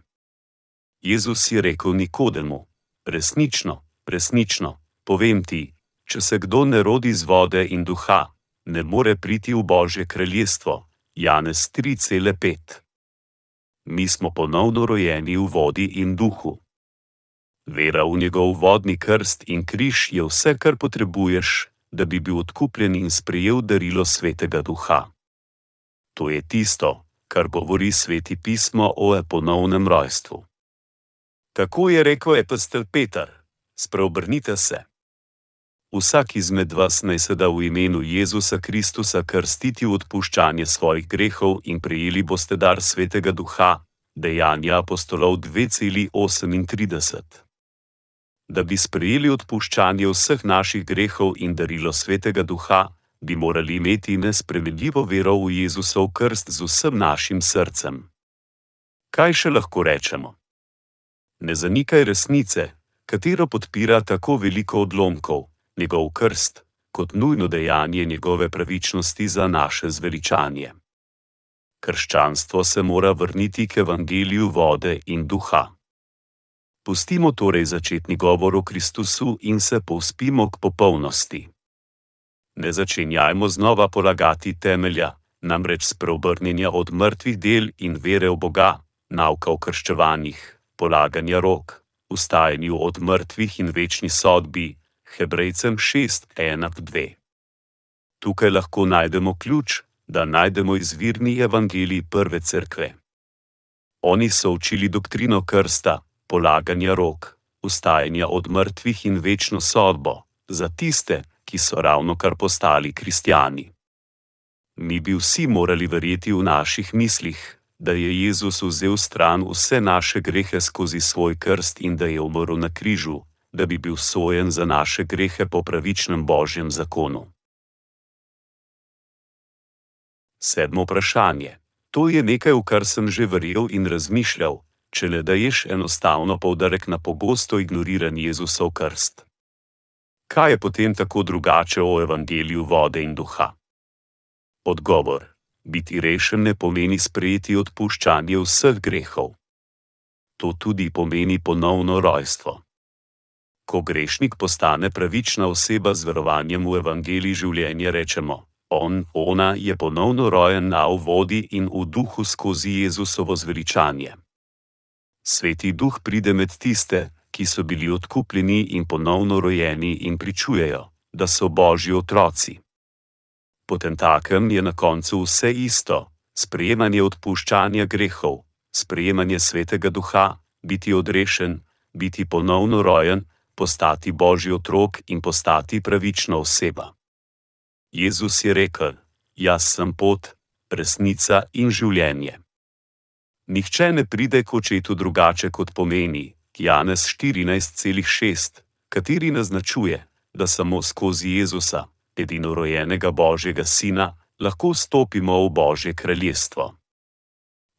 Jezus je rekel Nikodemu: Resnično, resnično, povem ti, če se kdo ne rodi z vode in duha, ne more priti v Božje kraljestvo. Janez 3,5 Mi smo ponovno rojeni v vodi in duhu. Vera v njegov vodni krst in križ je vse, kar potrebuješ, da bi bil odkupljen in sprejel darilo svetega duha. To je tisto, kar govori sveti pismo o ponovnem rojstvu. Tako je rekel epistel Peter: Spreobrnite se. Vsak izmed vas naj se da v imenu Jezusa Kristusa krstiti v odpuščanje svojih grehov in prejeli boste dar svetega duha, dejanja apostolov 2,38. Da bi sprejeli odpuščanje vseh naših grehov in darilo svetega duha, bi morali imeti nespremenljivo vero v Jezusov krst z vsem našim srcem. Kaj še lahko rečemo? Ne zanikaj resnice, katero podpira tako veliko odlomkov, njegov krst, kot nujno dejanje njegove pravičnosti za naše zveličanje. Krščanstvo se mora vrniti k evangeliju vode in duha. Pustimo torej začetni govor o Kristusu in se povspimo k popolnosti ne začenjajmo znova polagati temelja, namreč spreobrnjenja od mrtvih del in vere v Boga, nauka o krščevanjih, polaganja rok, ustajanju od mrtvih in večni sodbi, Hebrejcem 6:1-2. Tukaj lahko najdemo ključ, da najdemo izvirni evangelij prve cerkve. Oni so učili doktrino krsta, polaganja rok, ustajanja od mrtvih in večno sodbo, za tiste, ki so ravno kar postali kristijani. Mi bi vsi morali verjeti v naših mislih, da je Jezus vzel stran vse naše grehe skozi svoj krst in da je umrl na križu, da bi bil sojen za naše grehe po pravičnem božjem zakonu. Sedmo vprašanje. To je nekaj, v kar sem že verjel in razmišljal, če le daješ enostavno poudarek na pogosto ignoriran Jezusov krst. Kaj je potem tako drugače o evangeliju vode in duha? Odgovor: Biti rešen ne pomeni sprejeti odpuščanje vseh grehov. To tudi pomeni ponovno rojstvo. Ko grešnik postane pravična oseba z verovanjem v evangelij življenja, rečemo: On, ona je ponovno rojen na vodi in v duhu skozi Jezusovo zveličanje. Sveti duh pride med tiste, ki so bili odkupljeni in ponovno rojeni in pričujejo, da so božji otroci. Potem takem je na koncu vse isto: sprejemanje odpuščanja grehov, sprejemanje svetega duha, biti odrešen, biti ponovno rojen, postati božji otrok in postati pravična oseba. Jezus je rekel: Jaz sem pot, resnica in življenje. Nihče ne pride k očetu drugače kot pomeni, Janez 14,6, kateri naznačuje, da samo skozi Jezusa, edinorojenega Božjega Sina, lahko stopimo v Božje kraljestvo.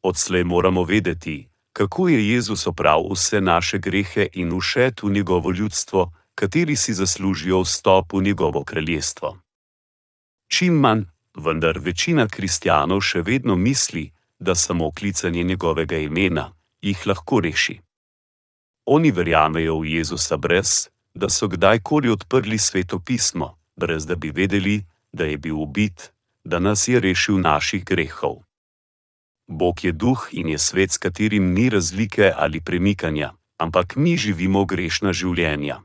Odslej moramo vedeti, kako je Jezus opravil vse naše grehe in ušet v njegovo ljudstvo, kateri si zaslužijo vstop v njegovo kraljestvo. Čim manj, vendar večina kristjanov še vedno misli, da samo klicanje njegovega imena jih lahko reši. Oni verjamejo v Jezusa brez, da so kdajkoli odprli sveto pismo, brez da bi vedeli, da je bil ubit, da nas je rešil naših grehov. Bog je duh in je svet, s katerim ni razlike ali premikanja, ampak mi živimo grešna življenja.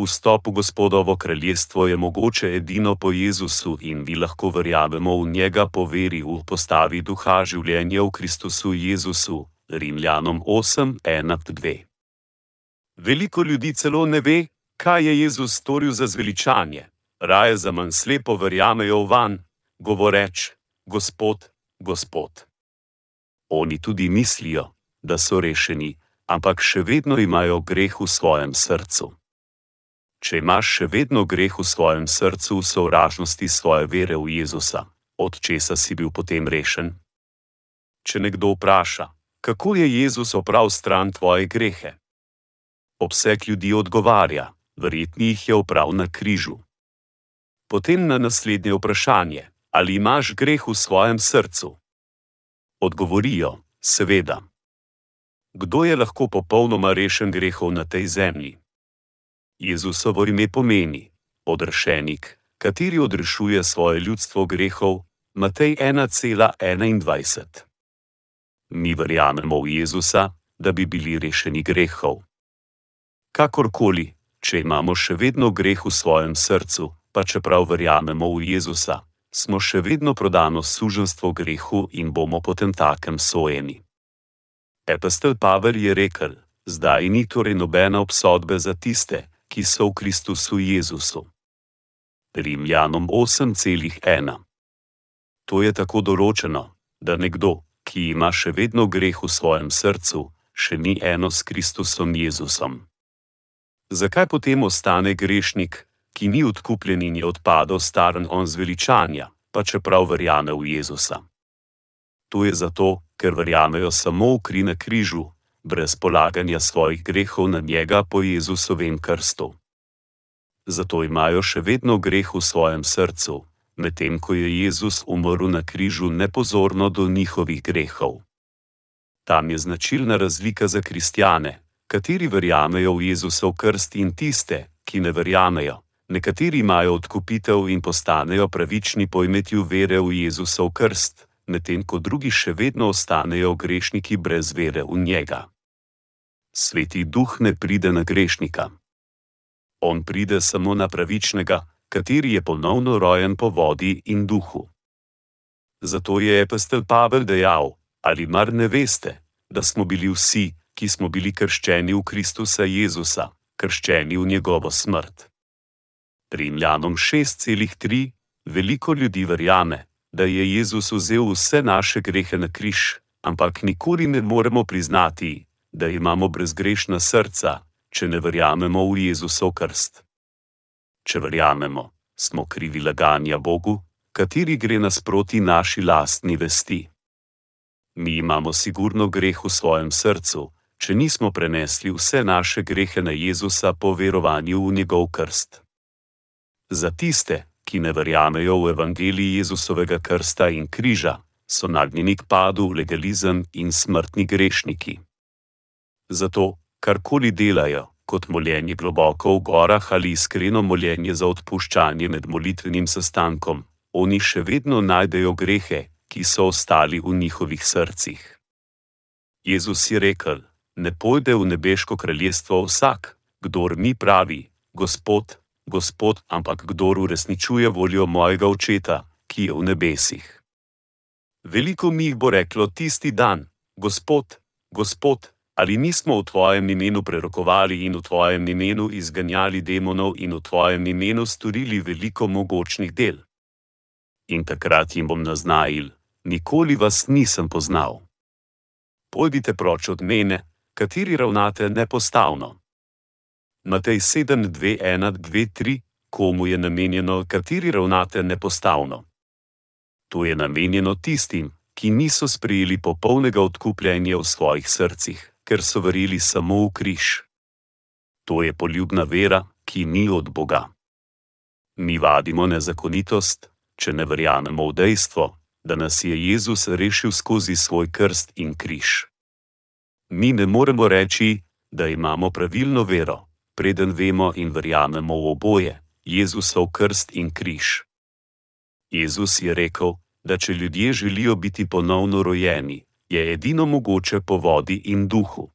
Vstop v Gospodovo kraljestvo je mogoče edino po Jezusu in vi lahko verjamemo v njega po veri v postavi duha življenja v Kristusu Jezusu, Rimljanom 8:1-2. Veliko ljudi celo ne ve, kaj je Jezus storil za zveličanje, raje za manj slepo verjamejo v van, govoreč: Gospod, Gospod. Oni tudi mislijo, da so rešeni, ampak še vedno imajo greh v svojem srcu. Če imaš še vedno greh v svojem srcu v sovražnosti svoje vere v Jezusa, od česa si bil potem rešen? Če nekdo vpraša, kako je Jezus opravil stran tvoje grehe? Obseg ljudi odgovarja: verjetno jih je opravil na križu. Potem na naslednje vprašanje: ali imaš greh v svojem srcu? Odgovorijo: Seveda. Kdo je lahko popolnoma rešen grehov na tej zemlji? Jezusovo ime pomeni: odrešenik, kateri odrešuje svoje ljudstvo grehov. Matej 1,21. Mi verjamemo v Jezusa, da bi bili rešeni grehov. Kakorkoli, če imamo še vedno greh v svojem srcu, pa čeprav verjamemo v Jezusa, smo še vedno prodano suženstvo grehu in bomo potem takem sojeni. Epistel Pavel je rekel: Zdaj ni torej nobene obsodbe za tiste, ki so v Kristusu Jezusu. Rimljanom 8,1. To je tako določeno, da nekdo, ki ima še vedno greh v svojem srcu, še ni eno s Kristusom Jezusom. Zakaj potem ostane grešnik, ki ni odkupljen in je odpadel staren on zveličanja, pa čeprav verjame v Jezusa? To je zato, ker verjamejo samo v kri na križu, brez polaganja svojih grehov na njega po Jezusovem krstu. Zato imajo še vedno greh v svojem srcu, medtem ko je Jezus umrl na križu nepozorno do njihovih grehov. Tam je značilna razlika za kristjane, kateri verjamejo v Jezusov krst in tiste, ki ne verjamejo. Nekateri imajo odkupitev in postanejo pravični po imetju vere v Jezusov krst, medtem ko drugi še vedno ostanejo grešniki brez vere v njega. Sveti duh ne pride na grešnika. On pride samo na pravičnega, kateri je ponovno rojen po vodi in duhu. Zato je epistel Pavel dejal: Ali mar ne veste, da smo bili vsi, ki smo bili krščeni v Kristusa Jezusa, krščeni v njegovo smrt? Rimljanom 6,3 veliko ljudi verjame, da je Jezus vzel vse naše grehe na križ, ampak nikoli ne moremo priznati, da imamo brezgrešna srca, če ne verjamemo v Jezusov krst. Če verjamemo, smo krivi laganja Bogu, kateri gre nasproti naši lastni vesti. Mi imamo sigurno greh v svojem srcu, če nismo prenesli vse naše grehe na Jezusa po verovanju v njegov krst. Za tiste, ki ne verjamejo v evangeliji Jezusovega krsta in križa, so nagnjeni k padu v legalizem in smrtni grešniki. Zato, karkoli delajo, kot moljenje globoko v gorah ali iskreno moljenje za odpuščanje med molitvenim sestankom, oni še vedno najdejo grehe, ki so ostali v njihovih srcih. Jezus je rekel: Ne pojde v nebeško kraljestvo vsak, kdor mi pravi: Gospod, Gospod, ampak kdor uresničuje voljo mojega očeta, ki je v nebesih. Veliko mi jih bo reklo tisti dan: Gospod, Gospod, ali nismo v tvojem imenu prerokovali in v tvojem imenu izganjali demonov in v tvojem imenu storili veliko mogočnih del? In takrat jim bom naznajil: Nikoli vas nisem poznal. Pojdite proč od mene, kateri ravnate nepostavno. Matej 7, 2, 1, 2, 3, komu je namenjeno, kateri ravnate nepostavno. To je namenjeno tistim, ki niso sprejeli popolnega odkupljenja v svojih srcih, ker so verjeli samo v križ. To je poljubna vera, ki ni od Boga. Mi vadimo nezakonitost, če ne verjamemo v dejstvo, da nas je Jezus rešil skozi svoj krst in križ. Mi ne moremo reči, da imamo pravilno vero preden vemo in verjamemo v oboje, Jezusov krst in križ. Jezus je rekel, da če ljudje želijo biti ponovno rojeni, je edino mogoče po vodi in duhu.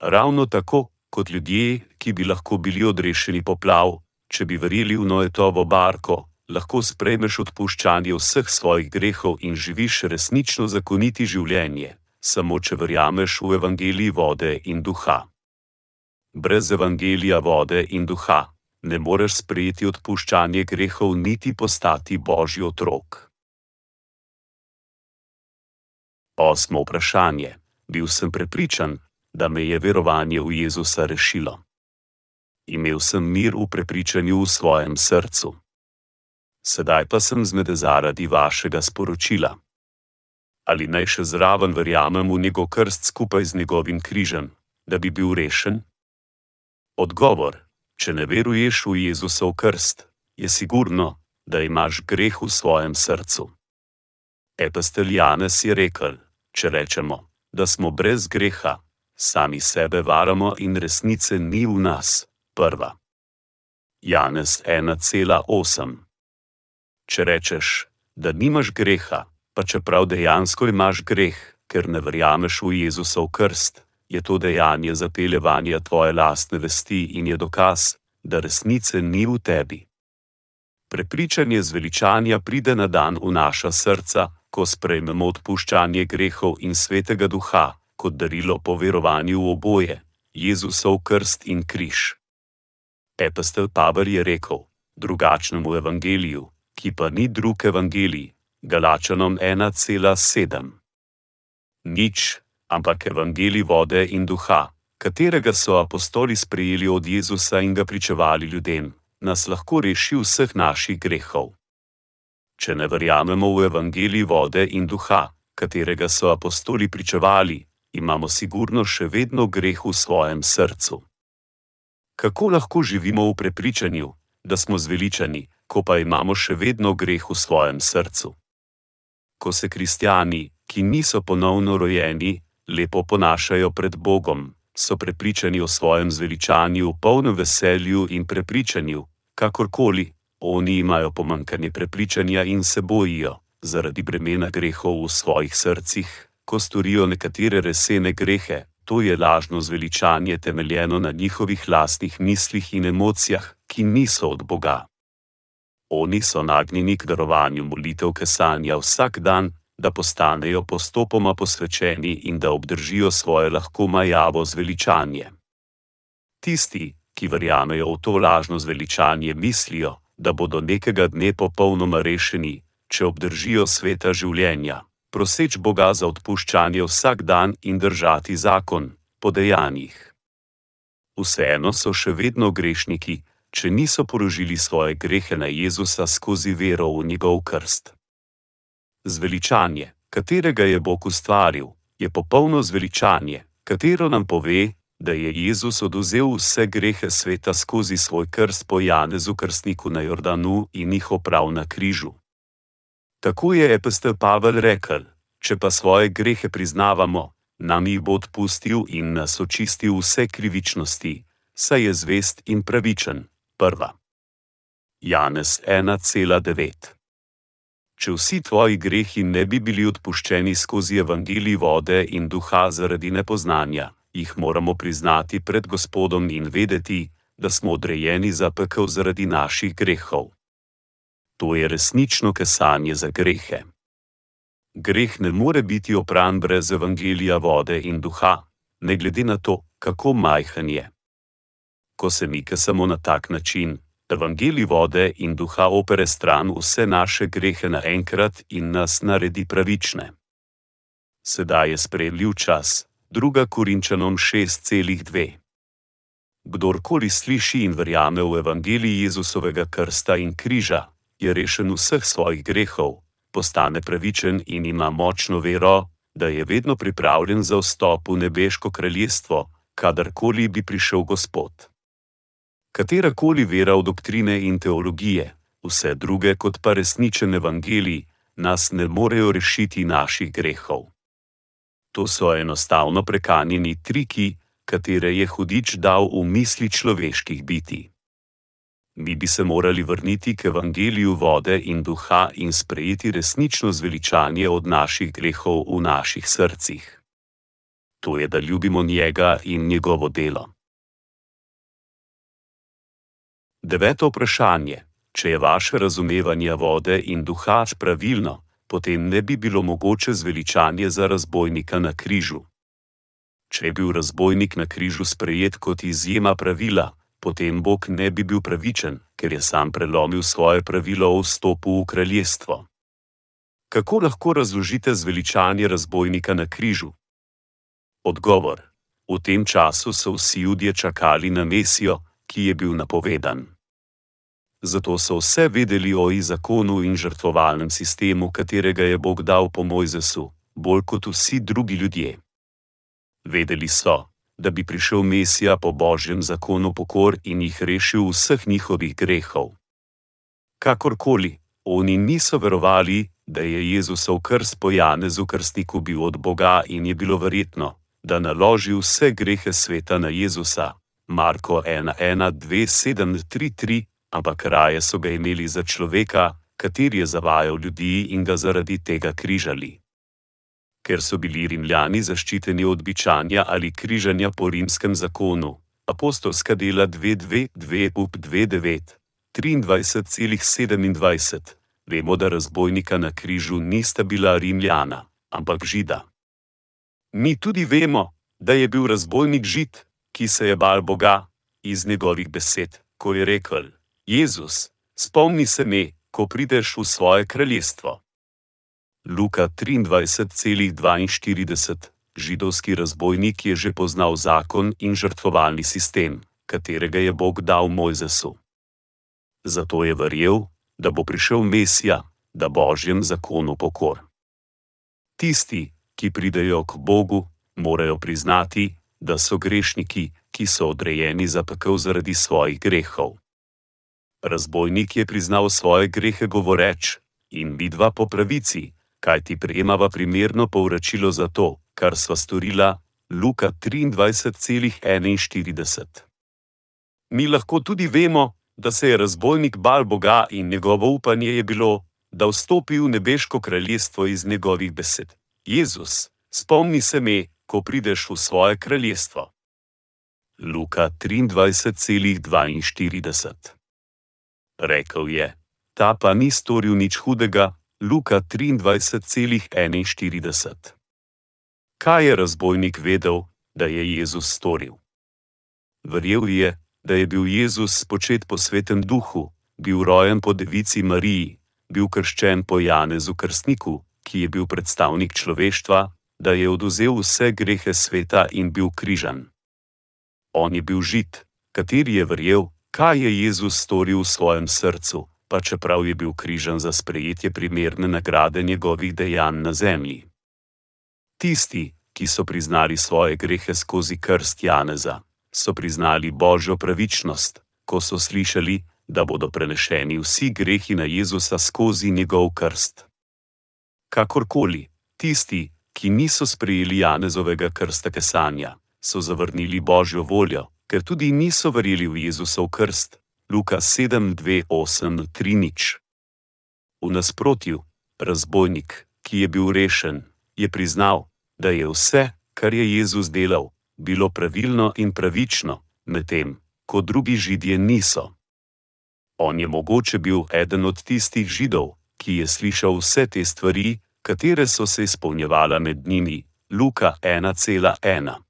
Ravno tako, kot ljudje, ki bi lahko bili odrešeni poplav, če bi verjeli v Noetovo barko, lahko sprejmeš odpuščanje vseh svojih grehov in živiš resnično zakoniti življenje, samo če verjameš v evangeliji vode in duha brez evangelija vode in duha, ne moreš sprejeti odpuščanje grehov, niti postati božji otrok. Osmo vprašanje: Bil sem prepričan, da me je verovanje v Jezusa rešilo. Imel sem mir v prepričanju v svojem srcu. Sedaj pa sem zmede zaradi vašega sporočila. Ali naj še zraven verjamem v njegov krst skupaj z njegovim križem, da bi bil rešen? Odgovor: Če ne veruješ v Jezusov krst, je sigurno, da imaš greh v svojem srcu. Epistel Janez je rekel: Če rečemo, da smo brez greha, sami sebe varamo in resnice ni v nas. Prva. Janez 1,8. Če rečeš, da nimaš greha, pa čeprav dejansko imaš greh, ker ne verjameš v Jezusov krst, je to dejanje zapeljevanja tvoje lastne vesti in je dokaz, da resnice ni v tebi. Prepričanje zveličanja pride na dan v naša srca, ko sprejmemo odpuščanje grehov in svetega duha, kot darilo po verovanju v oboje, Jezusov krst in križ. Epistel Pavel je rekel: drugačnemu evangeliju, ki pa ni drug evangelij, Galačanom 1,7. Nič, ampak evangelij vode in duha, katerega so apostoli sprejeli od Jezusa in ga pričevali ljudem, nas lahko reši vseh naših grehov. Če ne verjamemo v evangelij vode in duha, katerega so apostoli pričevali, imamo sigurno še vedno greh v svojem srcu. Kako lahko živimo v prepričanju, da smo zveličani, ko pa imamo še vedno greh v svojem srcu? Ko se kristijani, ki niso ponovno rojeni, lepo ponašajo pred Bogom, so prepričani o svojem zveličanju, polnem veselju in prepričanju, kakorkoli, oni imajo pomankanje prepričanja in se bojijo zaradi bremena grehov v svojih srcih, ko storijo nekatere resene grehe, to je lažno zveličanje temeljeno na njihovih lastnih mislih in emocijah, ki niso od Boga. Oni so nagnjeni k darovanju molitev kesanja vsak dan, da postanejo postopoma posvečeni in da obdržijo svoje lahko majavo zveličanje. Tisti, ki verjamejo v to lažno zveličanje, mislijo, da bodo nekega dne popolnoma rešeni, če obdržijo sveta življenja proseč Boga za odpuščanje vsak dan in držati zakon po dejanjih. Vseeno so še vedno grešniki, če niso porožili svoje grehe na Jezusa skozi vero v njegov krst. Zveličanje, katerega je Bog ustvaril, je popolno zveličanje, katero nam pove, da je Jezus oduzel vse grehe sveta skozi svoj krst po Janezu krstniku na Jordanu in jih oprav na križu. Tako je epistel Pavel rekel: Če pa svoje grehe priznavamo, nam jih bo odpustil in nas očistil vse krivičnosti, saj je zvest in pravičen. Prva. Janez 1,9. Če vsi tvoji grehi ne bi bili odpuščeni skozi evangelij vode in duha zaradi nepoznanja, jih moramo priznati pred Gospodom in vedeti, da smo odrejeni za pekel zaradi naših grehov to je resnično kesanje za grehe. Greh ne more biti opran brez evangelija vode in duha, ne glede na to, kako majhen je. Ko se mi kesamo na tak način, evangelij vode in duha opere stran vse naše grehe naenkrat in nas naredi pravične. Sedaj je sprejemljiv čas, druga Korinčanom 6,2. Kdorkoli sliši in verjame v evangelij Jezusovega krsta in križa, je rešen vseh svojih grehov, postane pravičen in ima močno vero, da je vedno pripravljen za vstop v nebeško kraljestvo, kadarkoli bi prišel Gospod. Katerakoli vera v doktrine in teologije, vse druge kot pa resničen evangelij, nas ne morejo rešiti naših grehov. To so enostavno prekanjeni triki, katere je hudič dal v misli človeških biti mi bi se morali vrniti k evangeliju vode in duha in sprejeti resnično zveličanje od naših grehov v naših srcih. To je, da ljubimo njega in njegovo delo. Deveto vprašanje: Če je vaše razumevanje vode in duha pravilno, potem ne bi bilo mogoče zveličanje za razbojnika na križu. Če je bil razbojnik na križu sprejet kot izjema pravila, potem Bog ne bi bil pravičen, ker je sam prelomil svoje pravilo o vstopu v kraljestvo. Kako lahko razložite zveličanje razbojnika na križu? Odgovor: V tem času so vsi ljudje čakali na Mesijo, ki je bil napovedan. Zato so vse vedeli o zakonu in žrtvovalnem sistemu, katerega je Bog dal po Mojzesu, bolj kot vsi drugi ljudje. Vedeli so, da bi prišel Mesija po božjem zakonu pokor in jih rešil vseh njihovih grehov. Kakorkoli, oni niso verovali, da je Jezusov krst po Janezu krstniku bil od Boga in je bilo verjetno, da naloži vse grehe sveta na Jezusa. Marko 1:1:2:7:3:3, ampak raje so ga imeli za človeka, kateri je zavajal ljudi in ga zaradi tega križali. Ker so bili rimljani zaščiteni od bičanja ali križanja po rimskem zakonu, apostolska dela 2:2:2 up 2:9, 23,27, vemo, da razbojnika na križu nista bila rimljana, ampak žida. Mi tudi vemo, da je bil razbojnik žid, ki se je bal Boga, iz njegovih besed, ko je rekel: Jezus, spomni se me, ko prideš v svoje kraljestvo. Luka 23,42 Židovski razbojnik je že poznal zakon in žrtvovalni sistem, katerega je Bog dal Mojzesu. Zato je verjel, da bo prišel Mesija, da božjem zakonu pokor. Tisti, ki pridejo k Bogu, morajo priznati, da so grešniki, ki so odrejeni za pekel zaradi svojih grehov. Razbojnik je priznal svoje grehe govoreč, in vidva po pravici, kaj ti prejemava primerno povračilo za to, kar sva storila, Luka 23,41. Mi lahko tudi vemo, da se je razbojnik bal Boga in njegovo upanje je bilo, da vstopi v nebeško kraljestvo iz njegovih besed. Jezus, spomni se me, ko prideš v svoje kraljestvo. Luka 23,42 Rekl je: Ta pa ni storil nič hudega, Luka 23,41 Kaj je razbojnik vedel, da je Jezus storil? Verjel je, da je bil Jezus spočet po svetem duhu, bil rojen po devici Mariji, bil krščen po Janezu Krstniku, ki je bil predstavnik človeštva, da je oduzel vse grehe sveta in bil križan. On je bil žid, kateri je verjel, kaj je Jezus storil v svojem srcu, pa čeprav je bil križan za sprejetje primerne nagrade njegovih dejanj na zemlji. Tisti, ki so priznali svoje grehe skozi krst Janeza, so priznali božjo pravičnost, ko so slišali, da bodo prenešeni vsi grehi na Jezusa skozi njegov krst. Kakorkoli, tisti, ki niso sprejeli Janezovega krsta kesanja, so zavrnili božjo voljo, ker tudi niso verjeli v Jezusov krst. Luka 7:2:8:3 V nasprotju, razbojnik, ki je bil rešen, je priznal, da je vse, kar je Jezus delal, bilo pravilno in pravično, medtem ko drugi židje niso. On je mogoče bil eden od tistih židov, ki je slišal vse te stvari, katere so se izpolnjevala med njimi, Luka 1,1.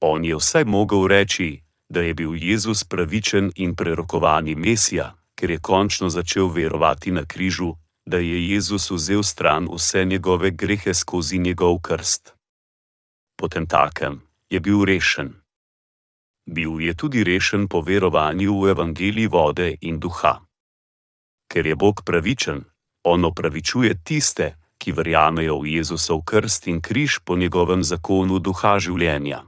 On je vsaj mogel reči, da je bil Jezus pravičen in prerokovani Mesija, ker je končno začel verovati na križu, da je Jezus vzel stran vse njegove grehe skozi njegov krst. Potem takem je bil rešen. Bil je tudi rešen po verovanju v evangeliji vode in duha. Ker je Bog pravičen, on opravičuje tiste, ki verjamejo v Jezusov krst in križ po njegovem zakonu duha življenja.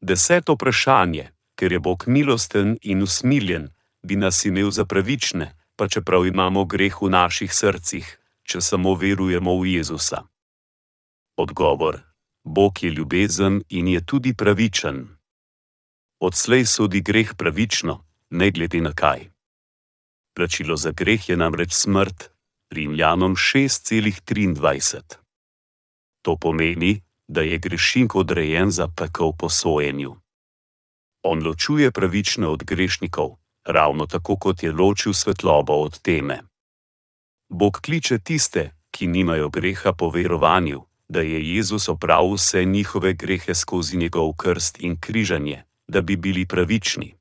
Deseto vprašanje: Ker je Bog milosten in usmiljen, bi nas imel za pravične, pa čeprav imamo greh v naših srcih, če samo verujemo v Jezusa. Odgovor: Bog je ljubezen in je tudi pravičen. Odslej sodi greh pravično, ne glede na kaj. Plačilo za greh je namreč smrt, Rimljanom 6,23. To pomeni, da je grešnik odrejen za pekel po sojenju. On ločuje pravične od grešnikov, ravno tako kot je ločil svetlobo od teme. Bog kliče tiste, ki nimajo greha po verovanju, da je Jezus opravil vse njihove grehe skozi njegov krst in križanje, da bi bili pravični.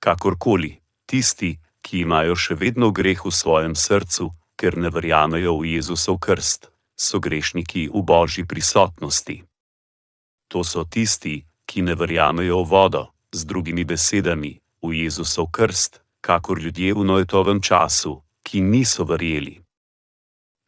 Kakorkoli, tisti, ki imajo še vedno greh v svojem srcu, ker ne verjamejo v Jezusov krst, so grešniki v božji prisotnosti. To so tisti, ki ne verjamejo v vodo, z drugimi besedami, v Jezusov krst, kakor ljudje v nojetovem času, ki niso verjeli.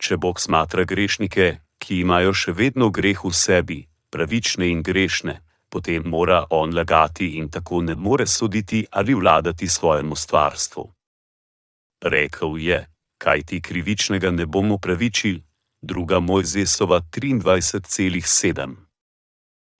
Če Bog smatra grešnike, ki imajo še vedno greh v sebi, pravične in grešne, potem mora on lagati in tako ne more soditi ali vladati svojemu stvarstvu. Rekel je: Kaj ti krivičnega ne bomo pravičili? Druga Mojzesova 23,7.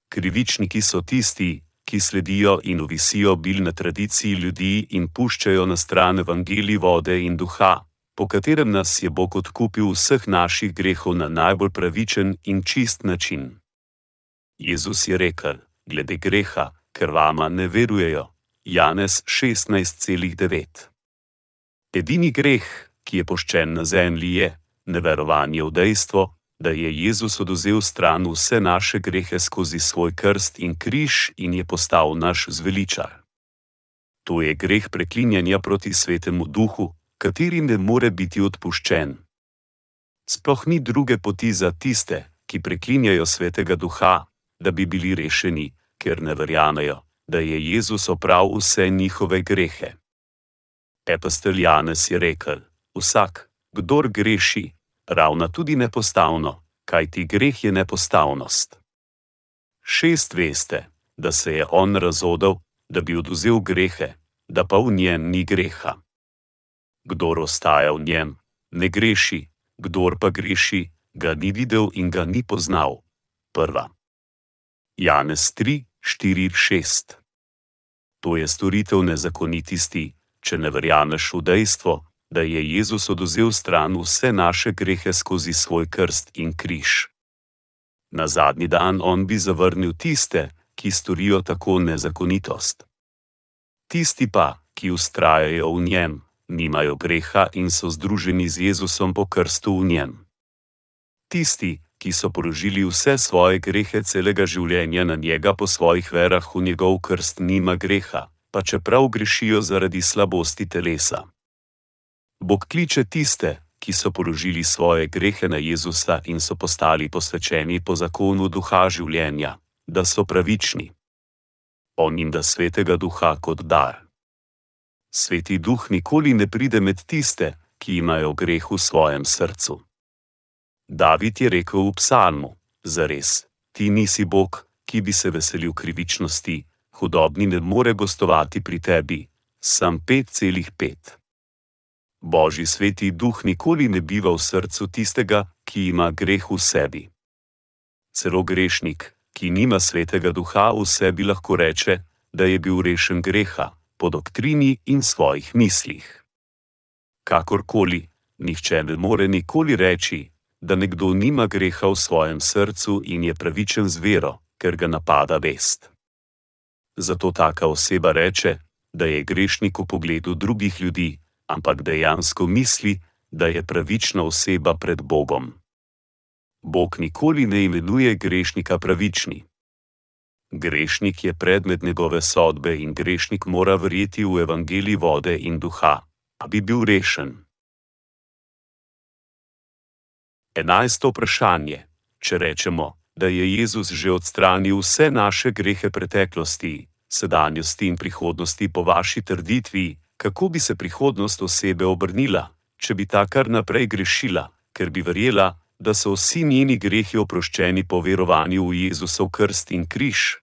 Krivičniki so tisti, ki sledijo in uvisijo bil na tradiciji ljudi in puščajo na stran evangelij vode in duha, po katerem nas je Bog odkupil vseh naših grehov na najbolj pravičen in čist način. Jezus je rekel: Glede greha, ker vama ne verujejo. Janez 16,9. Edini greh, ki je poščen na zemlji, je neverovanje v dejstvo, da je Jezus oduzel stran vse naše grehe skozi svoj krst in križ in je postal naš zveličar. To je greh preklinjanja proti svetemu duhu, kateri ne more biti odpuščen. Sploh ni druge poti za tiste, ki preklinjajo svetega duha, da bi bili rešeni, ker ne verjamejo, da je Jezus opravil vse njihove grehe. Epastel Janez je rekel: Vsak, kdor greši, ravna tudi nepostavno, kaj ti greh je nepostavnost. Šest veste, da se je on razodel, da bi oduzel grehe, da pa v njem ni greha. Kdor ostaja v njem, ne greši, kdor pa greši, ga ni videl in ga ni poznal. Prva. Janez 3, 4, 6. To je storitev nezakonitosti, če ne verjameš v dejstvo, da je Jezus oduzel stran vse naše grehe skozi svoj krst in križ. Na zadnji dan on bi zavrnil tiste, ki storijo tako nezakonitost. Tisti pa, ki ustrajajo v njem, nimajo greha in so združeni z Jezusom po krstu v njem. Tisti, ki so porožili vse svoje grehe celega življenja na njega po svojih verah v njegov krst, nima greha, pa čeprav grešijo zaradi slabosti telesa. Bog kliče tiste, ki so položili svoje grehe na Jezusa in so postali posvečeni po zakonu duha življenja, da so pravični. On jim da svetega duha kot dar. Sveti duh nikoli ne pride med tiste, ki imajo greh v svojem srcu. David je rekel v psalmu: Zares, ti nisi Bog, ki bi se veselil krivičnosti, hudobni ne more gostovati pri tebi. Sam 5,5. Božji sveti duh nikoli ne biva v srcu tistega, ki ima greh v sebi. Celo grešnik, ki nima svetega duha v sebi, lahko reče, da je bil rešen greha po doktrini in svojih mislih. Kakorkoli, nihče ne more nikoli reči, da nekdo nima greha v svojem srcu in je pravičen z vero, ker ga napada vest. Zato taka oseba reče, da je grešnik v pogledu drugih ljudi, ampak dejansko misli, da je pravična oseba pred Bogom. Bog nikoli ne imenuje grešnika pravični. Grešnik je predmet njegove sodbe in grešnik mora verjeti v evangelij vode in duha, da bi bil rešen. Enajsto vprašanje: Če rečemo, da je Jezus že odstranil vse naše grehe preteklosti, sedanjosti in prihodnosti po vaši trditvi, kako bi se prihodnost osebe obrnila, če bi ta kar naprej grešila, ker bi verjela, da so vsi njeni grehi oproščeni po verovanju v Jezusov krst in križ.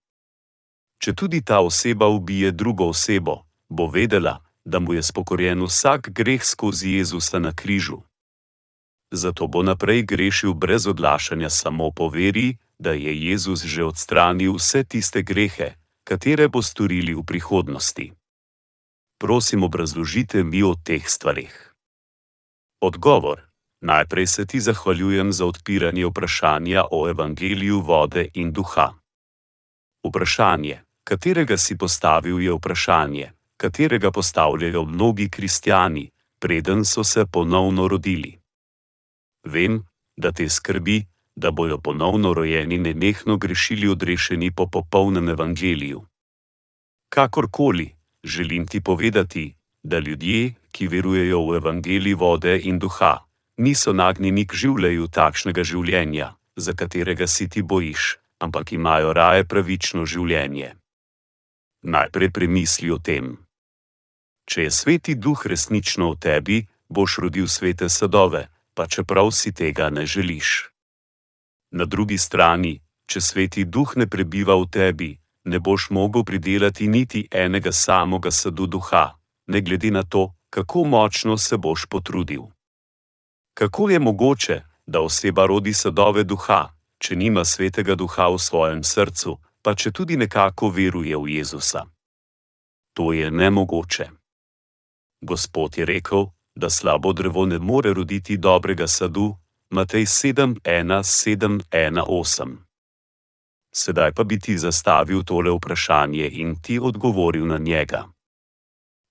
Če tudi ta oseba ubije drugo osebo, bo vedela, da mu je spokorjen vsak greh skozi Jezusa na križu. Zato bo naprej grešil brez odlašanja samo po veri, da je Jezus že odstranil vse tiste grehe, katere bo storili v prihodnosti prosim, obrazložite mi o teh stvarih. Odgovor: Najprej se ti zahvaljujem za odpiranje vprašanja o evangeliju vode in duha. Vprašanje, katerega si postavil, je vprašanje, katerega postavljajo mnogi kristijani, preden so se ponovno rodili. Vem, da te skrbi, da bojo ponovno rojeni nenehno grešili odrešeni po popolnem evangeliju. Kakorkoli, želim ti povedati, da ljudje, ki verujejo v evangelij vode in duha, niso nagnjeni k življenju takšnega življenja, za katerega si ti bojiš, ampak imajo raje pravično življenje. Najprej premisli o tem. Če je sveti duh resnično v tebi, boš rodil svete sadove, pa čeprav si tega ne želiš. Na drugi strani, če sveti duh ne prebiva v tebi, ne boš mogel pridelati niti enega samega sadu duha, ne glede na to, kako močno se boš potrudil. Kako je mogoče, da oseba rodi sadove duha, če nima svetega duha v svojem srcu, pa če tudi nekako veruje v Jezusa? To je nemogoče. Gospod je rekel, da slabo drevo ne more roditi dobrega sadu, Matej 7:1:7:1:8. Sedaj pa bi ti zastavil tole vprašanje in ti odgovoril na njega.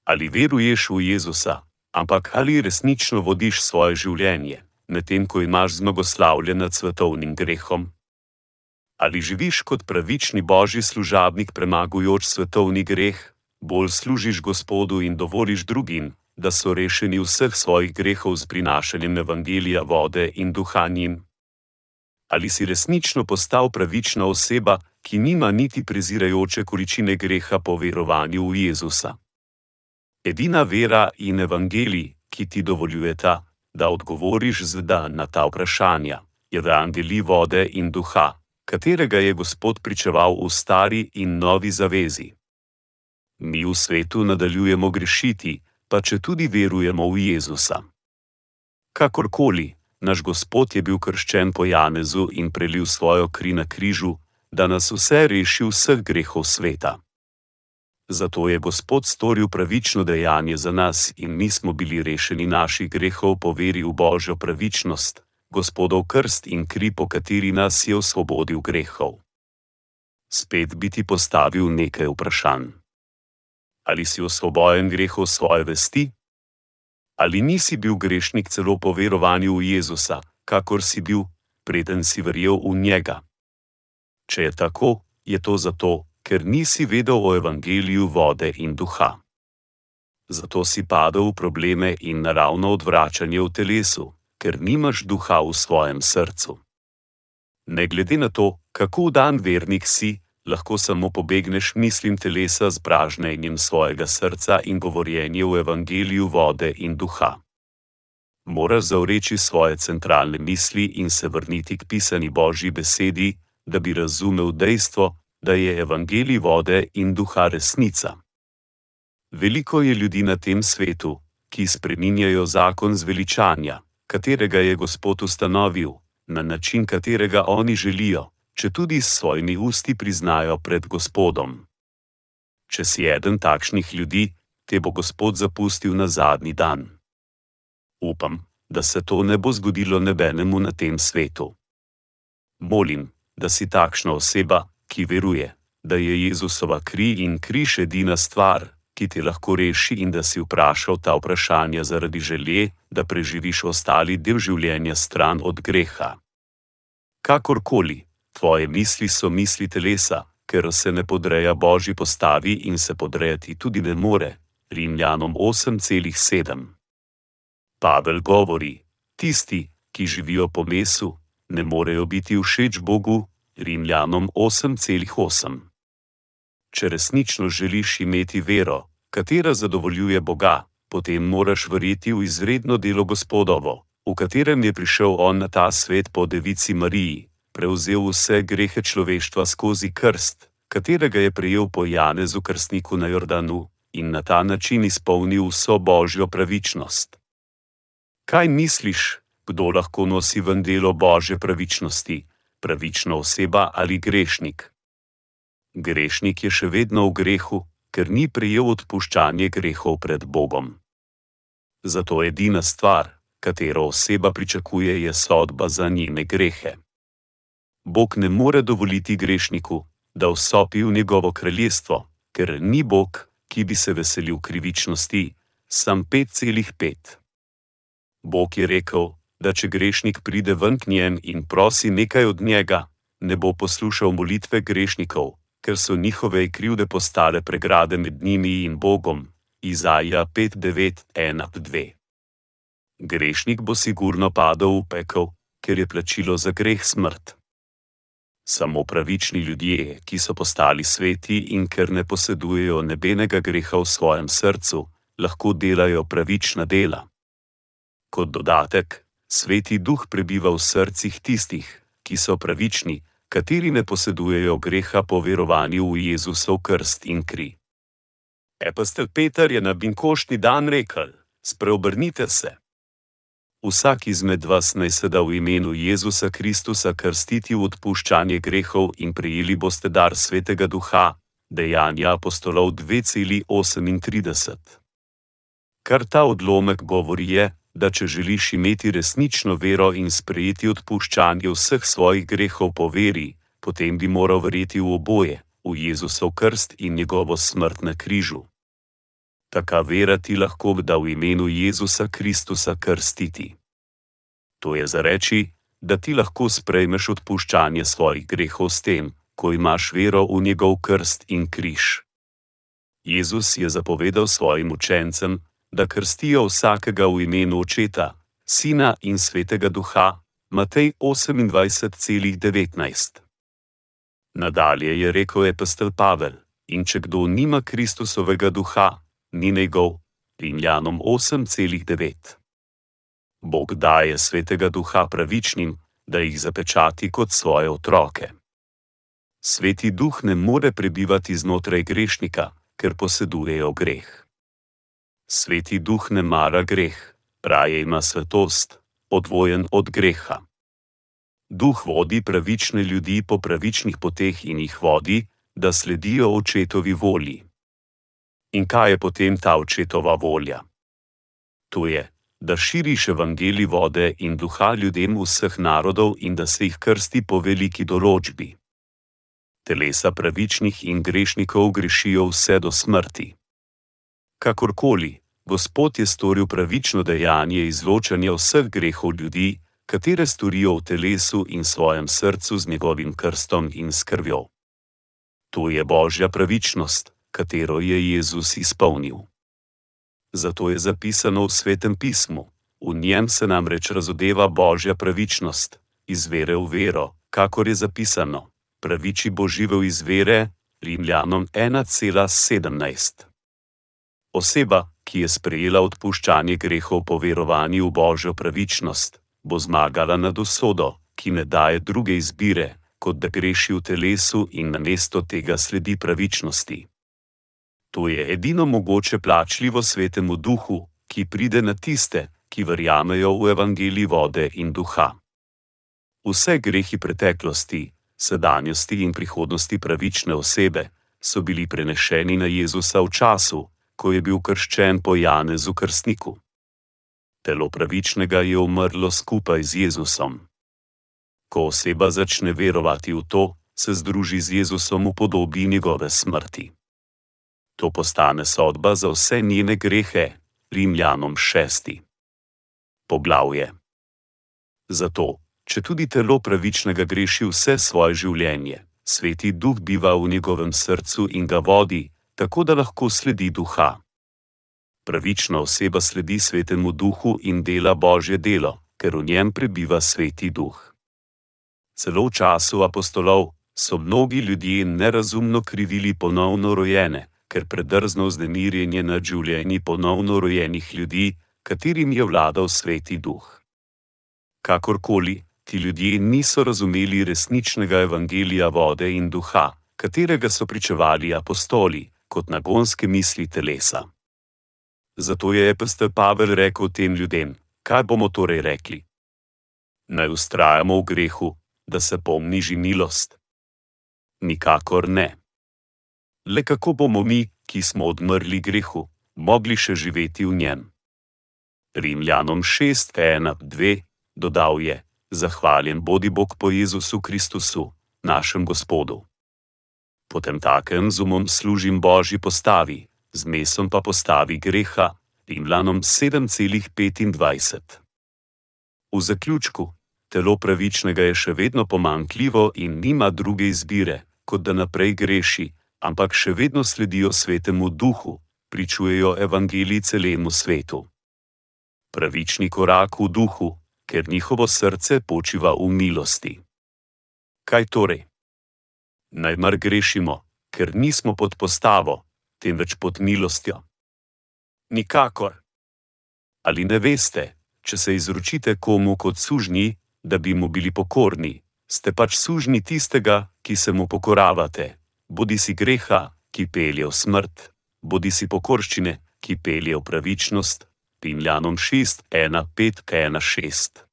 Ali veruješ v Jezusa, ampak ali resnično vodiš svoje življenje, medtem ko imaš zmagoslavlje nad svetovnim grehom? Ali živiš kot pravični božji služabnik, premagujoč svetovni greh, bolj služiš Gospodu in dovoliš drugim, da so rešeni vseh svojih grehov z prinašanjem evangelija vode in duhanjem? Ali si resnično postal pravična oseba, ki nima niti prezirajoče količine greha po verovanju v Jezusa? Edina vera in evangelij, ki ti dovoljujeta, da odgovoriš z da na ta vprašanja, je evangelij vode in duha, katerega je Gospod pričeval v stari in novi zavezi. Mi v svetu nadaljujemo grešiti, pa če tudi verujemo v Jezusa. Kakorkoli, naš Gospod je bil krščen po Janezu in prelil svojo kri na križu, da nas vse reši vseh grehov sveta. Zato je Gospod storil pravično dejanje za nas in mi smo bili rešeni naših grehov po veri v Božjo pravičnost, Gospodov krst in kri, po kateri nas je osvobodil grehov. Spet bi ti postavil nekaj vprašanj ali si osvobojen grehov svoje vesti? Ali nisi bil grešnik celo po verovanju v Jezusa, kakor si bil, preden si verjel v njega? Če je tako, je to zato, ker nisi vedel o evangeliju vode in duha. Zato si padel v probleme in naravno odvračanje v telesu, ker nimaš duha v svojem srcu. Ne glede na to, kako dan vernik si, lahko samo pobegneš mislim telesa z pražnjenjem svojega srca in govorjenje v evangeliju vode in duha. Moraš zavreči svoje centralne misli in se vrniti k pisani Božji besedi, da bi razumel dejstvo, da je evangelij vode in duha resnica. Veliko je ljudi na tem svetu, ki spreminjajo zakon zveličanja, katerega je Gospod ustanovil, na način, katerega oni želijo če tudi s svojimi usti priznajo pred Gospodom. Če si eden takšnih ljudi, te bo Gospod zapustil na zadnji dan. Upam, da se to ne bo zgodilo nebenemu na tem svetu. Molim, da si takšna oseba, ki veruje, da je Jezusova kri in križ edina stvar, ki te lahko reši, in da si vprašal ta vprašanja zaradi želje, da preživiš ostali del življenja stran od greha. Kakorkoli, Tvoje misli so misli telesa, ker se ne podreja božji postavi in se podrejati tudi ne more. Rimljanom 8,7. Pavel govori: Tisti, ki živijo po mesu, ne morejo biti všeč Bogu. Rimljanom 8,8. Če resnično želiš imeti vero, katera zadovoljuje Boga, potem moraš verjeti v izredno delo Gospodovo, v katerem je prišel On na ta svet po devici Mariji, prevzel vse grehe človeštva skozi krst, katerega je prejel po Janezu krstniku na Jordanu, in na ta način izpolnil vso božjo pravičnost. Kaj misliš, kdo lahko nosi ven delo božje pravičnosti, pravična oseba ali grešnik? Grešnik je še vedno v grehu, ker ni prejel odpuščanje grehov pred Bogom. Zato edina stvar, katero oseba pričakuje, je sodba za njene grehe. Bog ne more dovoliti grešniku, da vstopi v njegovo kraljestvo, ker ni Bog, ki bi se veselil krivičnosti, sam 5,5. Bog je rekel, da če grešnik pride ven k njem in prosi nekaj od njega, ne bo poslušal molitve grešnikov, ker so njihove krivde postale pregrade med njimi in Bogom. Izaja 5:9:1-2. Grešnik bo sigurno padel v pekel, ker je plačilo za greh smrt. Samo pravični ljudje, ki so postali sveti in ker ne posedujejo nebenega greha v svojem srcu, lahko delajo pravična dela. Kot dodatek, sveti duh prebiva v srcih tistih, ki so pravični, kateri ne posedujejo greha po verovanju v Jezusov krst in kri. Epistel Peter je na binkošni dan rekel: Spreobrnite se. Vsak izmed vas naj se da v imenu Jezusa Kristusa krstiti v odpuščanje grehov in prijeli boste dar svetega duha, dejanja apostolov 2,38. Kar ta odlomek govori je, da če želiš imeti resnično vero in sprejeti odpuščanje vseh svojih grehov po veri, potem bi moral verjeti v oboje, v Jezusov krst in njegovo smrt na križu. Taka vera ti lahko da v imenu Jezusa Kristusa krstiti. To je za reči, da ti lahko sprejmeš odpuščanje svojih grehov s tem, ko imaš vero v njegov krst in križ. Jezus je zapovedal svojim učencem, da krstijo vsakega v imenu očeta, sina in svetega duha, Matej 28,19. Nadalje je rekel epistel Pavel: In če kdo nima Kristusovega duha, ni njegov, Rimljanom 8,9. Bog daje svetega duha pravičnim, da jih zapečati kot svoje otroke. Sveti duh ne more prebivati znotraj grešnika, ker posedujejo greh. Sveti duh ne mara greh, raje ima svetost, odvojen od greha. Duh vodi pravične ljudi po pravičnih poteh in jih vodi, da sledijo očetovi volji. In kaj je potem ta očetova volja? To je, da širiš evangeli vode in duha ljudem vseh narodov in da se jih krsti po veliki določbi. Telesa pravičnih in grešnikov grešijo vse do smrti. Kakorkoli, Gospod je storil pravično dejanje izločanja vseh grehov ljudi, katere storijo v telesu in svojem srcu z njegovim krstom in skrvjo. To je božja pravičnost, katero je Jezus izpolnil. Zato je zapisano v svetem pismu: V njem se namreč razodeva božja pravičnost, iz vere v vero, kakor je zapisano: Praviči bo živel iz vere, Rimljanom 1,17. Oseba, ki je sprejela odpuščanje grehov po verovanju v božjo pravičnost, bo zmagala nad usodo, ki ne daje druge izbire, kot da greši v telesu in namesto tega sledi pravičnosti. To je edino mogoče plačljivo svetemu duhu, ki pride na tiste, ki verjamejo v evangeliji vode in duha. Vse grehi preteklosti, sedanjosti in prihodnosti pravične osebe so bili prenešeni na Jezusa v času, ko je bil krščen po Janezu Krstniku. Telo pravičnega je umrlo skupaj z Jezusom. Ko oseba začne verovati v to, se združi z Jezusom v podobi njegove smrti. To postane sodba za vse njene grehe, Rimljanom šesti. Poglavje. Zato, če tudi telo pravičnega greši vse svoje življenje, sveti duh biva v njegovem srcu in ga vodi, tako da lahko sledi duha. Pravična oseba sledi svetemu duhu in dela božje delo, ker v njem prebiva sveti duh. Celo v času apostolov so mnogi ljudje nerazumno krivili ponovno rojene, ker predrzno vznemirjenje nad življenji ponovno rojenih ljudi, katerim je vladal sveti duh. Kakorkoli, ti ljudje niso razumeli resničnega evangelija vode in duha, katerega so pričevali apostoli, kot nagonske misli telesa. Zato je epistel Pavel rekel tem ljudem: Kaj bomo torej rekli? Naj ustrajamo v grehu, da se pomniži milost? Nikakor ne. Le kako bomo mi, ki smo odmrli grehu, mogli še živeti v njem? Rimljanom 6:1-2 dodal je: Zahvaljen bodi Bog po Jezusu Kristusu, našem Gospodu potem takem z umom služim božji postavi, z mesom pa postavi greha, Rimljanom 7,25. V zaključku, telo pravičnega je še vedno pomankljivo in nima druge izbire, kot da naprej greši, ampak še vedno sledijo svetemu duhu, pričujejo evangeliji celemu svetu. Pravični korak v duhu, ker njihovo srce počiva v milosti. Kaj torej? naj mar grešimo, ker nismo pod postavo, temveč pod milostjo. Nikakor. Ali ne veste, če se izročite komu kot sužnji, da bi mu bili pokorni, ste pač sužni tistega, ki se mu pokoravate, bodi si greha, ki pelje v smrt, bodi si pokorščine, ki pelje v pravičnost. Pinjanom 6, 1, 5, 1, 6.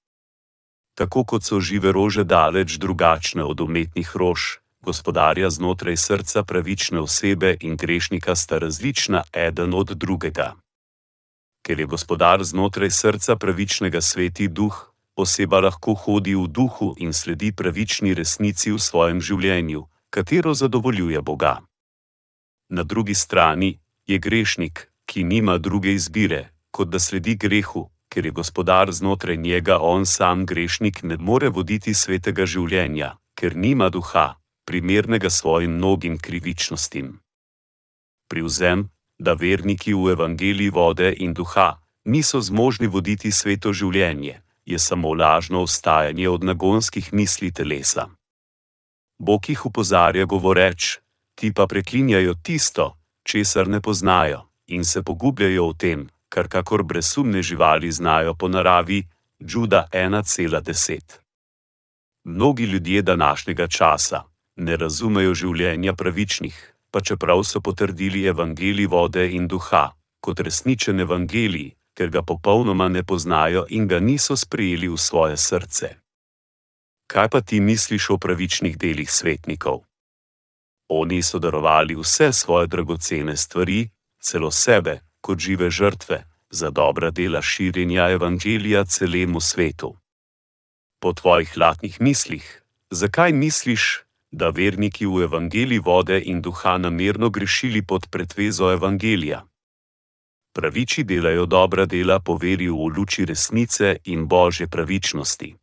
Tako kot so žive rože daleč drugačne od umetnih rož, gospodarja znotraj srca pravične osebe in grešnika sta različna eden od drugega. Ker je gospodar znotraj srca pravičnega sveti duh, oseba lahko hodi v duhu in sledi pravični resnici v svojem življenju, katero zadovoljuje Boga. Na drugi strani je grešnik, ki nima druge izbire, kot da sledi grehu, ker je gospodar znotraj njega on sam grešnik, ne more voditi svetega življenja, ker nima duha, primernega svojim mnogim krivičnostim. Privzem, da verniki v evangeliji vode in duha niso zmožni voditi sveto življenje, je samo lažno ostajanje od nagonskih misli telesa. Bog jih upozarja govoreč: Ti pa preklinjajo tisto, česar ne poznajo, in se pogubljajo v tem, kar kakor brezumne živali znajo po naravi, Džuda 1,10. Mnogi ljudje današnjega časa, ne razumejo življenja pravičnih, pa čeprav so potrdili evangelij vode in duha kot resničen evangelij, ker ga popolnoma ne poznajo in ga niso sprejeli v svoje srce. Kaj pa ti misliš o pravičnih delih svetnikov? Oni so darovali vse svoje dragocene stvari, celo sebe, kot žive žrtve, za dobra dela širjenja evangelija celemu svetu. Po tvojih latnih mislih, zakaj misliš, da verniki v evangeliji vode in duha namerno grešili pod pretvezo evangelija. Praviči delajo dobra dela po veri v luči resnice in božje pravičnosti.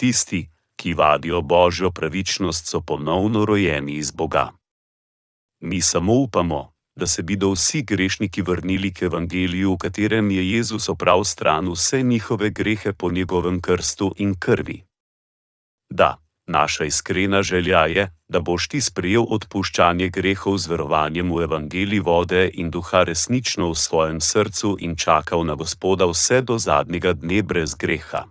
Tisti, ki vadijo božjo pravičnost, so ponovno rojeni iz Boga. Mi samo upamo, da se bodo vsi grešniki vrnili k evangeliju, v katerem je Jezus opravil stran vse njihove grehe po njegovem krstu in krvi. Da. Naša iskrena želja je, da boš ti sprejel odpuščanje grehov z verovanjem v evangeliji vode in duha resnično v svojem srcu in čakal na Gospoda vse do zadnjega dne brez greha.